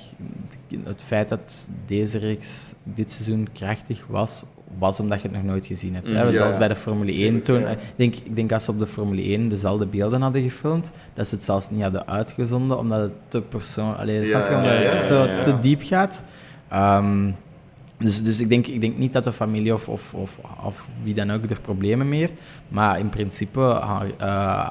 het feit dat deze reeks dit seizoen krachtig was, was omdat je het nog nooit gezien hebt. Hè. Mm, ja, ja. bij de Formule 1 Tuurlijk, toen. ja. Ik, denk, ik denk als ze op de Formule 1 dezelfde beelden hadden gefilmd, dat ze het zelfs niet hadden uitgezonden, omdat het te persoon, allee, Ja, snap je, omdat ja, ja, het te, te diep gaat. Ehm, dus dus ik, denk, ik denk niet dat de familie of, of, of, of wie dan ook er problemen mee heeft. Maar in principe, uh,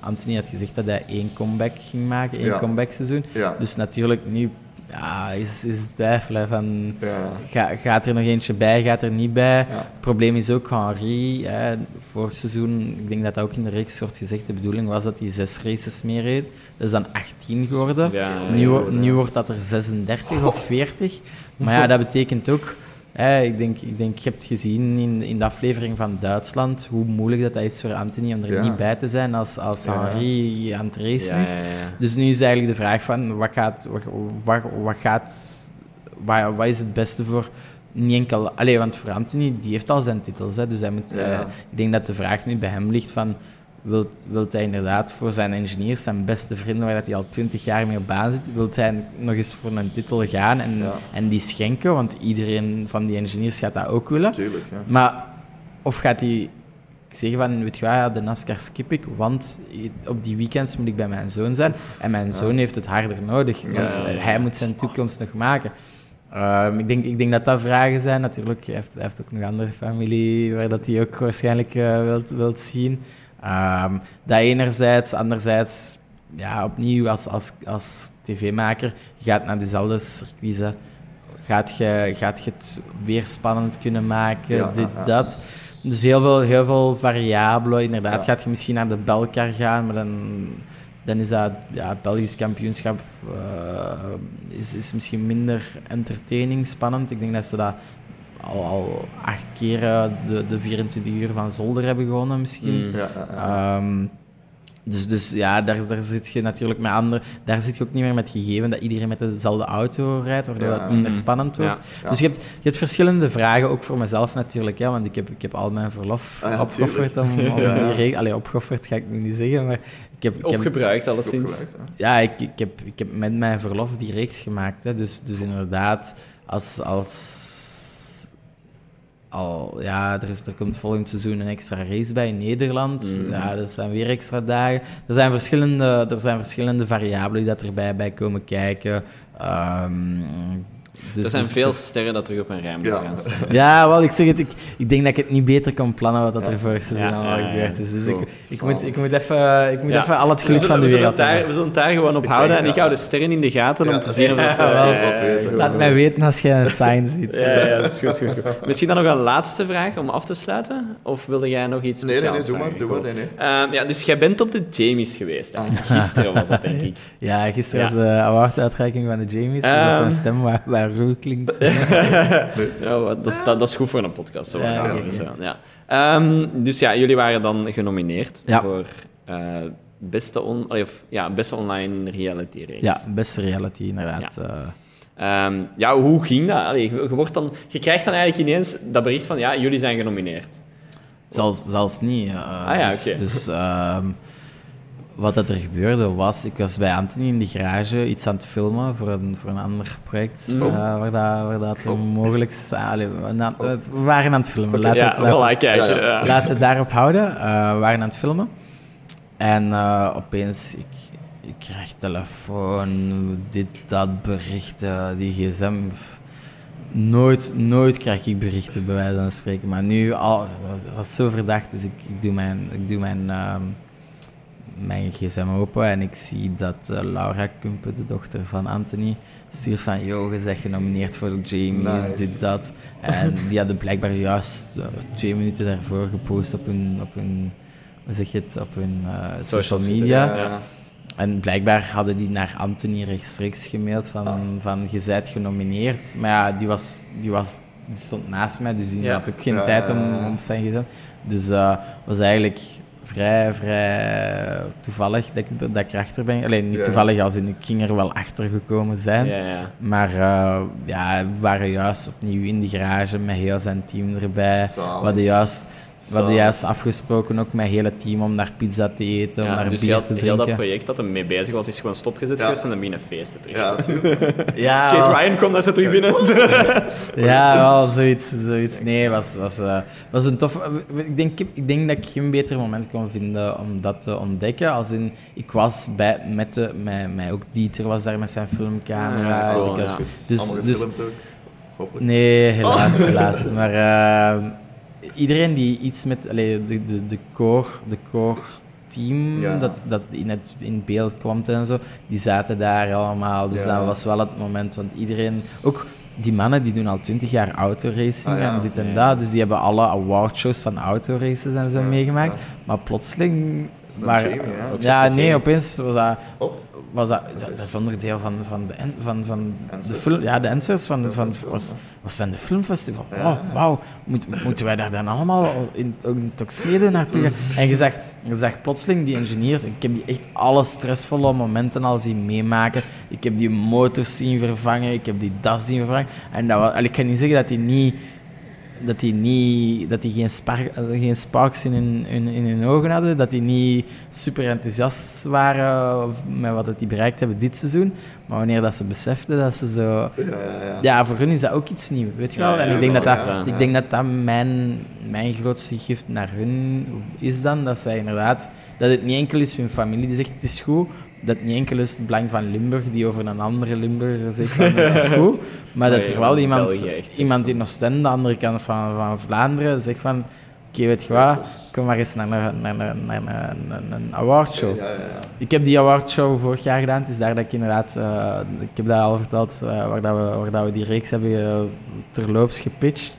Anthony had gezegd dat hij één comeback ging maken, één Ja. comeback seizoen. Ja. Dus natuurlijk nu ja, is, is het twijfelen van... Ja. Ga, gaat er nog eentje bij, gaat er niet bij? Ja. Het probleem is ook Henri. Hè, vorig seizoen, ik denk dat dat ook in de reeks wordt gezegd, de bedoeling was dat hij zes races meer reed. Dat is dan 18 geworden. Ja, nu, nu wordt dat er 36 of 40. Maar ja, dat betekent ook... Hè, ik, denk, ik denk, je hebt gezien in, in de aflevering van Duitsland hoe moeilijk dat, dat is voor Anthony om er Ja. niet bij te zijn als, als Ja. Henri aan het racen is. ja. Dus nu is eigenlijk de vraag van, wat, gaat, wat, wat, wat, gaat, wat, wat is het beste voor niet enkel... Allee, want voor Anthony, die heeft al zijn titels, hè, dus hij moet... Eh, ik denk dat de vraag nu bij hem ligt van... Wilt, wilt hij inderdaad voor zijn engineers, zijn beste vrienden, waar dat hij al twintig jaar mee op baan zit, wilt hij nog eens voor een titel gaan en, Ja. en die schenken? Want iedereen van die engineers gaat dat ook willen. Tuurlijk, ja. Maar of gaat hij zeggen van, weet je wat, ja, de NASCAR skip ik, want op die weekends moet ik bij mijn zoon zijn. En mijn zoon heeft het harder nodig, want hij moet zijn toekomst nog maken. Ehm, ik, denk, ik denk dat dat vragen zijn. Natuurlijk, hij heeft, hij heeft ook nog andere familie waar dat hij ook waarschijnlijk eh, wilt, wilt zien. Ehm, dat enerzijds, anderzijds, ja, opnieuw als, als, als tv-maker, je gaat naar dezelfde circuits. hè. Gaat je, gaat je het weer spannend kunnen maken, Ja, dit, ja, dat. Dus heel veel, heel veel variabelen. Inderdaad, gaat je misschien naar de Belkar gaan, maar dan, dan is dat ja, Belgisch kampioenschap eh, is, is misschien minder entertaining, spannend. Ik denk dat ze dat al, al acht keer eh, de, de 24 uur van Zolder hebben gewonnen, misschien. Mm. Ja, ja, ja. Ehm, dus, dus ja, daar, daar zit je natuurlijk met andere. Daar zit je ook niet meer met gegeven dat iedereen met dezelfde auto rijdt, waardoor Ja. dat minder Mhm. spannend wordt. Ja. Dus je hebt, je hebt verschillende vragen, ook voor mezelf natuurlijk, hè, want ik heb, ik heb al mijn verlof Ah ja, opgeofferd om, om Ja. die regel. Allee, opgeofferd ga ik nu niet zeggen, maar ik heb, ik heb, Opgebruikt, alleszins. Ja, ik, ik, heb, ik heb met mijn verlof die reeks gemaakt. Hè. Dus, dus inderdaad, als, als al, ja, er, is, er komt volgend seizoen een extra race bij in Nederland. Mhm. Ja, er zijn weer extra dagen. Er zijn verschillende, er zijn verschillende variabelen die dat erbij bij komen kijken. Ehm, Dus, er zijn dus veel sterren dat terug op een rij moeten Ja. gaan staan. Ja, wel, ik zeg het, ik, ik denk dat ik het niet beter kan plannen wat dat er vorig seizoen Ja, allemaal ja, ja. gebeurd is. Dus ik, Zo, ik, moet, ik moet even, ik moet Ja. even al het geluk zullen, van de wereld hebben. we zullen het daar gewoon op Ik houden. denk, En ik hou de sterren in de gaten om te zien of dat ja, wat ja, weten. ja, Laat mij weten als je een sign ziet. Ja, ja, dat is goed, goed, goed. Misschien dan nog een laatste vraag om af te sluiten? Of wilde jij nog iets Nee, nee, speciaals nee, doe maar, doe maar. Nee, nee. Ehm, ja, dus jij bent op de Jamies geweest. Gisteren was dat, denk ik. Ja, gisteren was de award-uitreiking van de Jamies, dus dat is Ehm. mijn stem waar, klinkt. Ja, dat, is, dat, dat is goed voor een podcast. Zo Ja, ja, ja. Ehm, dus ja, jullie waren dan genomineerd Ja. voor eh, beste, on, allee, of, ja, beste online reality race. Ja, beste reality inderdaad. eh. Ehm, ja, hoe ging dat? Allee, je, wordt dan, je krijgt dan eigenlijk ineens dat bericht van ja, jullie zijn genomineerd. Zelfs, zelfs niet. eh, Ah ja, dus, oké. dus ehm, wat dat er gebeurde was, ik was bij Anthony in de garage iets aan het filmen voor een, voor een ander project. Mm. eh, waar, dat, waar dat onmogelijk is. Ah, we, na- we waren aan het filmen. Laten ja, we het- kijken. Ja, ja. ja. Het daarop houden. Eh, we waren aan het filmen. En eh, opeens, ik, ik krijg telefoon, dit, dat, berichten, die gsm. Nooit, nooit krijg ik berichten, bij wijze van spreken. Maar nu, al, was zo verdacht, dus ik, ik doe mijn, ik doe mijn, ehm, mijn gsm open en ik zie dat eh, Laura Kumpe, de dochter van Anthony, stuurt van, yo, je bent genomineerd voor de Jamies, Nice. dit, dat. En die hadden blijkbaar juist eh, twee minuten daarvoor gepost op hun, op hun hoe zeg je het, op hun eh, social media. Ja. En blijkbaar hadden die naar Anthony rechtstreeks gemaild van, Ah. van je bent genomineerd. Maar ja, die, was, die, was, die stond naast mij, dus die Ja. had ook geen tijd om op zijn gsm. Dus was eigenlijk vrij, vrij toevallig dat ik, dat ik erachter ben. Alleen niet Ja. toevallig, als in ik ging er wel achter gekomen zijn. Ja, ja. Maar eh, ja, we waren juist opnieuw in de garage met heel zijn team erbij. Zalig. We hadden juist, we hadden juist afgesproken ook met het hele team om naar pizza te eten, om Ja, naar dus bier heel, te heel drinken. dat project dat er mee bezig was, is gewoon stopgezet Ja. geweest en dan binnen feesten terug. Ja, natuurlijk. Ja, Kate wel- Ryan komt daar zo terug binnen. ja, wel zoiets. zoiets. Nee, was, was, eh, was een tof. Ik denk, ik denk dat ik geen beter moment kon vinden om dat te ontdekken. Als in, ik was bij, met, de, met, met ook Dieter was daar met zijn filmcamera. Cool, Ik was- ja. Dus, Allemaal dus, ook. Hopelijk. Nee, helaas, helaas. Maar eh, iedereen die iets met allee, de, de, de core, de core team Ja. dat, dat in, het, in beeld kwam en zo, die zaten daar allemaal. Dus Ja. dat was wel het moment, want iedereen, ook die mannen die doen al twintig jaar autoracing Ah, ja. en dit en dat, dus die hebben alle awardshows van autoraces en zo Ja, meegemaakt. ja. Maar plotseling Is dat waren, Jamie, ja? Nee, opeens was dat Oh, was dat, dat, dat is onderdeel van, van, de, van, van de Answers. film, ja, de answers van, van, was, was dan de filmfestival. Ja. Wauw, wauw. Moet, moeten wij daar dan allemaal in, in tuxedo naartoe? En je zag, je zag plotseling die engineers, ik heb die echt alle stressvolle momenten al zien meemaken. Ik heb die motors zien vervangen, ik heb die das zien vervangen. En dat was, ik kan niet zeggen dat die niet dat die, niet, dat die geen, spark, eh, geen sparks in hun, in, in hun ogen hadden, dat die niet super enthousiast waren met wat het die bereikt hebben dit seizoen. Maar wanneer dat ze beseften dat ze zo... ja, ja, ja. Ja, voor hun is dat ook iets nieuws, weet je wel? Ja, en ik denk dat dat, ik denk dat, dat mijn, mijn grootste gift naar hun is dan, dat zij inderdaad... Dat het niet enkel is hun familie die zegt het is goed, dat niet enkel is het belang van Limburg die over een andere Limburger zegt van het is goed, maar dat er wel iemand, iemand in Oostende, de andere kant van, van Vlaanderen, zegt van oké, weet je wat, kom maar eens naar een, naar een, naar een, naar een, een awardshow. Ja, ja, ja. Ik heb die awardshow vorig jaar gedaan. Het is daar dat ik inderdaad, eh, ik heb dat al verteld, eh, waar, dat we, waar dat we die reeks hebben eh, terloops gepitcht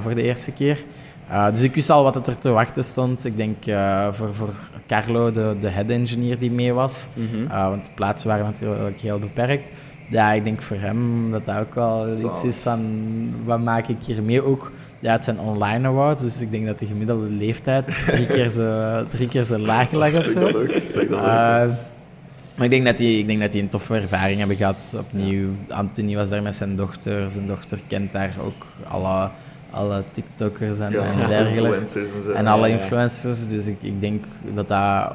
voor de eerste keer. Eh, dus ik wist al wat er te wachten stond. Ik denk eh, voor, voor Carlo, de, de head engineer die mee was, Mhm. eh, want de plaatsen waren natuurlijk heel beperkt. Ja, ik denk voor hem dat dat ook wel Zo. iets is van, wat maak ik hier mee? Ook, ja, het zijn online awards, dus ik denk dat de gemiddelde leeftijd drie keer zo, drie keer zo laag lag of zo. maar ik denk, dat die, ik denk dat die een toffe ervaring hebben gehad. Opnieuw, Anthony was daar met zijn dochter. Zijn dochter kent daar ook alle, alle TikTokkers en, ja, en dergelijke. en zo. En alle influencers. Dus ik, ik denk dat dat...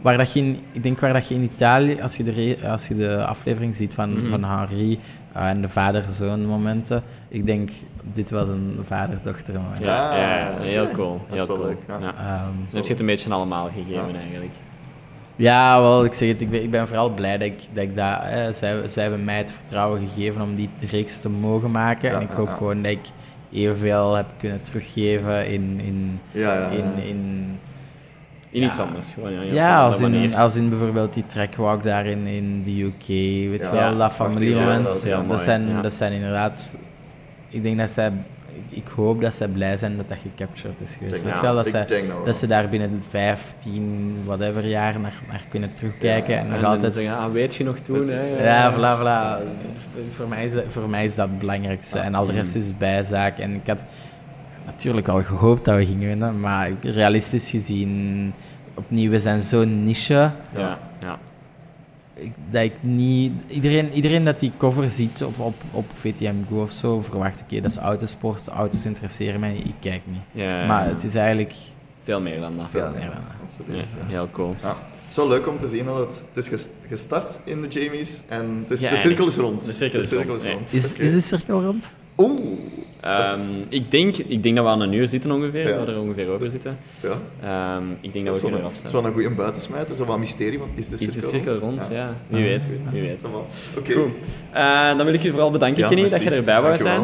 Waar dat je in, ik denk waar dat je in Italië, als je de, re- als je de aflevering ziet van, Mhm. van Henri eh, en de vader-zoon momenten, ik denk, dit was een vader-dochter moment. Ja, ja, ja, heel cool. Dat is Heel wel cool. leuk, ja. Ehm, Dan heb je het een beetje allemaal gegeven Ja. eigenlijk. Ja, wel, ik zeg het, ik ben, ik ben vooral blij dat ik dat... Ik dat hè, zij, zij hebben mij het vertrouwen gegeven om die reeks te mogen maken. Ja, en ik ja, hoop ja. gewoon dat ik evenveel heb kunnen teruggeven in... in, Ja, ja, ja. in, in In iets Ja. anders. Gewoon, ja, ja, als in, als in bijvoorbeeld die trackwalk daar in, in de UK, weet Ja, je wel, ja, dat familiemoment. ja, dat zijn, ja. dat zijn inderdaad... Ik denk dat zij... Ik hoop dat zij blij zijn dat dat gecaptured is geweest. denk dat wel, dat, zij, nou wel. dat ze daar binnen de 15, whatever jaar naar, naar kunnen terugkijken. Ja, en En nog dan altijd... zeggen, ah, weet je nog toen? Hè? Ja, voilà, voilà. Voor mij is dat, voor mij is dat het belangrijkste. En al de rest is bijzaak. En ik had natuurlijk al gehoopt dat we gingen winnen. Maar realistisch gezien, opnieuw, we zijn zo'n niche. Ja, ja. Ik- dat ik niet... Iedereen, iedereen dat die cover ziet op, op, op VTM Go of zo, verwacht, oké, dat is autosport, auto's interesseren mij, ik kijk niet. Ja, Maar het is eigenlijk veel meer dan dat. veel meer dan dat. Absoluut. Ja, heel cool. Ja. Het is wel leuk om te zien dat het, het is ges- gestart in de Jamies en het is, Ja, de cirkel is rond. de cirkel is rond. Is, is de cirkel rond? Oeh. Ehm, ik, denk, ik denk dat we aan een uur zitten ongeveer, Ja. dat we er ongeveer over zitten. Ja. Ehm, ik denk Dat dat is we kunnen dat is afsluiten. wel een goede buitensmijter, zo wat mysterie, want is de Is cirkel, de cirkel rond? Ja, wie Ja. weet. Wie weet. Oké. Goed. Eh, dan wil ik u vooral bedanken, Ja, Kenny, dat je erbij wou zijn.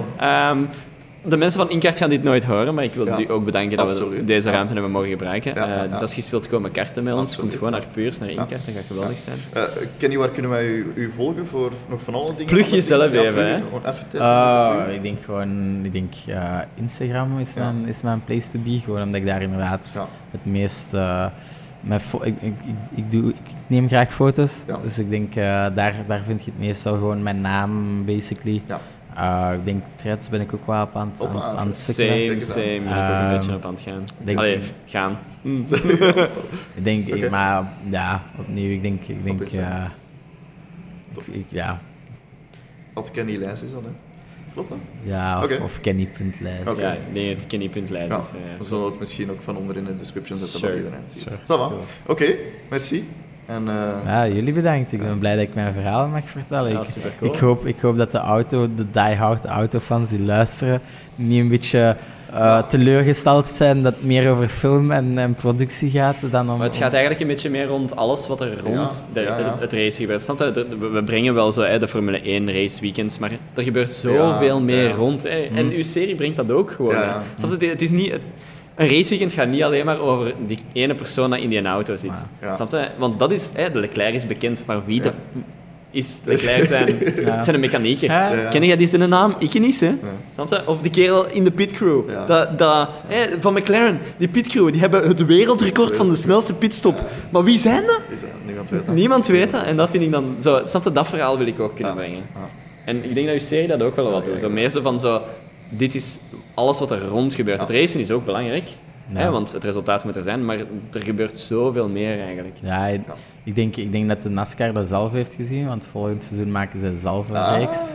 De mensen van Inkart gaan dit nooit horen, maar ik wil Ja, u ook bedanken dat we deze Ja. ruimte hebben mogen gebruiken. Ja, Eh, ja, dus als je wilt komen karten met ons, komt gewoon ja. naar Puurs, naar Ja. Inkart, dat gaat geweldig zijn. Eh, Kenny, waar kunnen wij u, u volgen voor nog van alle dingen? Plug jezelf even, hè. Even te ik denk gewoon, ik denk eh, Instagram is, Ja. mijn, is mijn place to be. Gewoon omdat ik daar inderdaad Ja. het meest. eh, mijn ik, ik, ik, ik, doe, ik neem graag foto's. Ja. Dus ik denk, eh, daar, daar vind je het meestal gewoon mijn naam, basically. Ja. Eh, ik denk, threads ben ik ook wel op aan, het- Op aan, aan aan het het sukkelen. Same, same. Ben ik ook een Ehm, beetje op aan het gaan. denk Allee, ik- gaan. Ik denk, ik- Oké. maar ja, opnieuw, ik denk, ik denk, ja, Top. ik, ja, Wat Kenny Lijs is dat, hè? Klopt dat? ja, of, Oké. of Kenny.lijst. Oké. Ja, ik denk dat Kenny.lijst Ja, is. eh, we zullen het misschien ook van onder in de description zetten, Sure. dat iedereen het ziet. Sure. Oké, merci. En eh, Ja, jullie bedankt. Ik ben blij dat ik mijn verhaal mag vertellen. Ja, Ik- hoop, ik hoop dat de auto, de diehard autofans die luisteren, niet een beetje eh, teleurgesteld zijn dat het meer over film en, en productie gaat dan om... Maar het gaat eigenlijk een beetje meer rond alles wat er rond Ja, de, ja, ja. Het, het race gebeurt. Snap je? De- we- we brengen wel zo hè, de Formule 1 race weekends, maar er gebeurt zoveel Ja, meer ja. rond. Hè. En uw serie brengt dat ook gewoon. Ja, hè. ja. Snap je? Het is niet... Een raceweekend gaat niet alleen maar over die ene persoon die in die auto zit. Ja. Snap je? Want dat is... Hè, de Leclerc is bekend, maar wie Ja. de... Is Leclerc zijn, Ja. zijn een mechanieker. Ja. Ja. Ken jij die zijn naam? Ik niet, hè? Snap je? Of die kerel in de pitcrew. Ja. Dat, dat, hè, van McLaren, die pitcrew, die hebben het wereldrecord van de snelste pitstop. Maar wie zijn dat? is dat niemand weet dat? Niemand weet dat. En dat vind ik dan zo. Snap je, dat verhaal wil ik ook kunnen Ja. brengen. Ja. En ik denk dat je serie dat ook wel wat doet. Zo meer zo van zo. Dit is alles wat er rond gebeurt. Ja. Het racen is ook belangrijk. Ja. Hè, want het resultaat moet er zijn. Maar er gebeurt zoveel meer eigenlijk. Ja, ik, ik denk, ik denk dat de NASCAR dat zelf heeft gezien, want volgend seizoen maken ze zelf een Ah, reeks.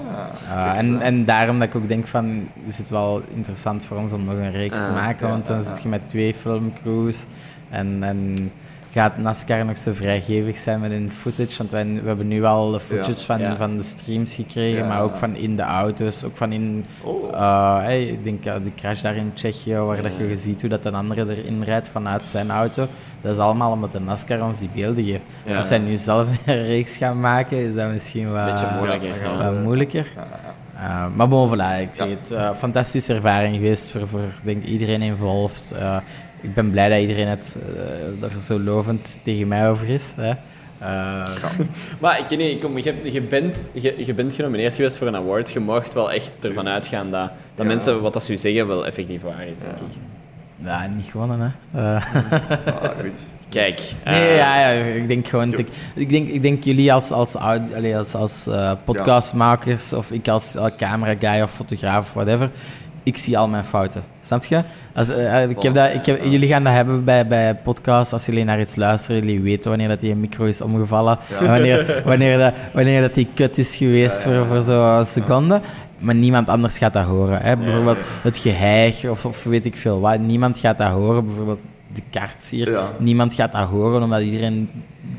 Uh, eens en, en daarom dat ik ook denk van, is het wel interessant voor ons om nog een reeks te Ah, maken, ja, want dan ja, zit ja. je met twee filmcrews en, en gaat NASCAR nog zo vrijgevig zijn met hun footage, want wij, we hebben nu al de footage Ja. van, Ja. van de streams gekregen, Ja. maar ook van in de auto's, ook van in, Oh. eh, hey, ik denk uh, de crash daar in Tsjechië, waar dat je ziet hoe dat een andere erin rijdt vanuit zijn auto. Dat is allemaal omdat de NASCAR ons die beelden geeft. Ja. Als zij nu zelf een reeks gaan maken, is dat misschien wat, Beetje moeilijker, wat moeilijker. Uh, maar bon, voilà, ik zeg Ja. het. uh, fantastische ervaring geweest voor, voor denk, iedereen involved. Uh, ik ben blij dat iedereen het uh, er zo lovend tegen mij over is. Hè. Uh, Maar ik, nee, kom, je, je, bent, je, je bent genomineerd geweest voor een award. Je mag wel echt ervan uitgaan dat, dat Ja. mensen wat dat ze u zeggen wel effectief waar is, denk ik. ja, niet gewonnen, hè. Uh, Ah, goed. Kijk. Nee, eh, ja, ja, ik denk gewoon... Ik, ik, denk, ik denk jullie als, als, als, als eh, podcastmakers of ik als uh, camera guy of fotograaf of whatever, ik zie al mijn fouten. Snap je? Als, eh, eh, ik heb dat, ik heb, jullie gaan dat hebben bij, bij podcasts. Als jullie naar iets luisteren, jullie weten wanneer dat die micro is omgevallen. En wanneer, wanneer, dat, wanneer dat die kut is geweest voor, voor zo'n seconde. Maar niemand anders gaat dat horen. Hè? Bijvoorbeeld het geheig of, of weet ik veel wat. Niemand gaat dat horen. Bijvoorbeeld de kaart hier. Ja. Niemand gaat dat horen, omdat iedereen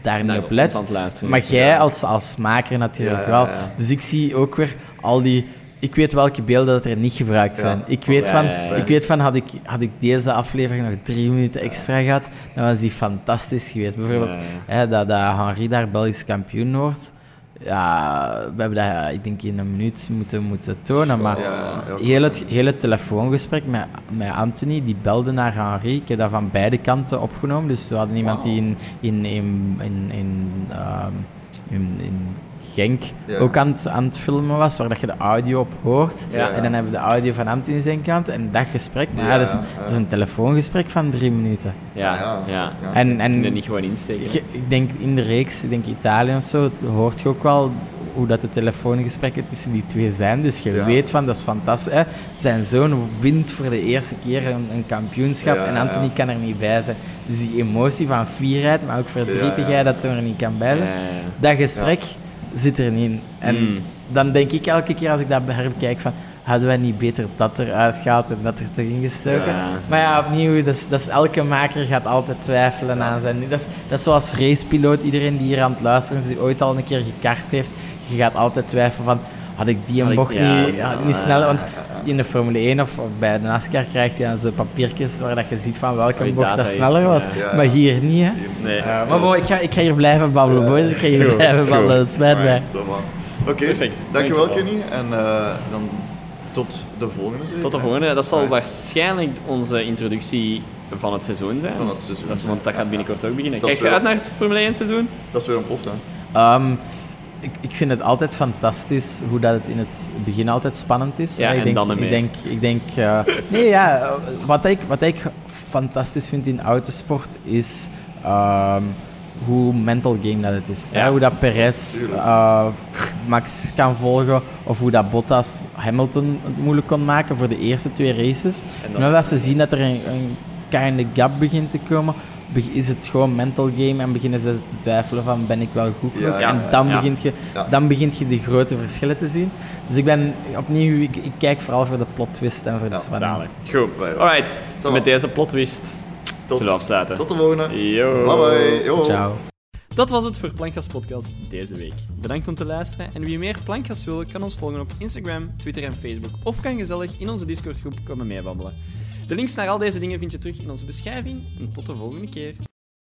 daar niet op let. Maar jij als, als maker natuurlijk Ja, wel. Dus ik zie ook weer al die ik weet welke beelden dat er niet gebruikt zijn. Ja. Ik weet van. Ik weet van had, ik, had ik deze aflevering nog drie minuten extra gehad, dan was die fantastisch geweest. Bijvoorbeeld Hè, dat, dat Henri daar Belgisch kampioen wordt. Ja, we hebben dat, ik denk, in een minuut moeten, moeten tonen. Maar Ja, heel, het, heel het telefoongesprek met, met Anthony, die belde naar Henri. Ik heb dat van beide kanten opgenomen. Dus we hadden iemand die in, in, in, in, in, ehm, in, in Genk Ja. ook aan het, aan het filmen was, waar dat je de audio op hoort. Ja. En dan hebben we de audio van Anthony zijn kant en dat gesprek. Maar ja, Ja, dat, is, ja. dat is een telefoongesprek van drie minuten. Ja, Ja, ja. ja. Ja. En, Je kunt er en niet gewoon insteken. je- ik denk in de reeks, ik denk Italië of zo, hoort je ook wel hoe dat de telefoongesprekken tussen die twee zijn. Dus je Ja. weet van, dat is fantastisch. Hè? Zijn zoon wint voor de eerste keer een, een kampioenschap Ja, en Anthony ja. kan er niet bij zijn. Dus die emotie van fierheid, maar ook verdrietigheid Ja, dat hij er niet kan bij zijn. Ja, ja, ja. Dat gesprek zit er niet in. En Mm. dan denk ik elke keer als ik dat herkijk van, hadden wij niet beter dat eruit gehaald en dat er toch ingestoken? Ja. Maar ja, opnieuw, dat is, dat is, elke maker gaat altijd twijfelen aan zijn... Dat is, dat is zoals racepiloot, iedereen die hier aan het luisteren is, die ooit al een keer gekart heeft, je gaat altijd twijfelen van, had ik die een bocht ja, niet, ja, ja, niet ja, Want in de Formule 1 of, of bij de NASCAR krijg je dan zo papiertjes waar dat je ziet van welke bocht dat is, sneller was. ja. Ja. Maar hier niet, hè. Nee. Uh, maar bon, ik ga, ik ga hier blijven babbelen, boys. Ik ga hier Goed, blijven babbelen, dat spijt mij. Oké, Perfect. dankjewel Dankjewel. Kenny. En eh, dan tot de volgende serie. Tot de volgende. Dat zal Right. waarschijnlijk onze introductie van het seizoen zijn. Van het seizoen. Dat is, want dat gaat binnenkort ook beginnen. Dat Kijk je uit naar het Formule 1 seizoen? Dat is weer een hè. Ehm, ik, ik vind het altijd fantastisch hoe dat het in het begin altijd spannend is. Ja, ik en denk, dan ik denk, ik denk eh, nee, ja, wat ik, wat ik fantastisch vind in autosport is ehm, hoe mental game dat het is. Ja. Ja, hoe dat Perez eh, Max kan volgen of hoe dat Bottas Hamilton het moeilijk kon maken voor de eerste twee races. En En dan- dan als ze zien dat er een, een kleine gap begint te komen, is het gewoon mental game en beginnen ze te twijfelen van ben ik wel goed Ja, genoeg? ja, en dan, ja. begint je, dan begint je de grote verschillen te zien. Dus ik ben opnieuw, ik, ik kijk vooral voor de plot twist en voor de Ja, spanning. Goed. Alright. Met deze plotwist Tot, zullen we afsluiten. tot de volgende. Yo. Bye bye. Yo. Ciao. Dat was het voor Plankgas Podcast deze week. Bedankt om te luisteren en wie meer Plankgas wil, kan ons volgen op Instagram, Twitter en Facebook of kan gezellig in onze Discord groep komen meebabbelen. De links naar al deze dingen vind je terug in onze beschrijving en tot de volgende keer.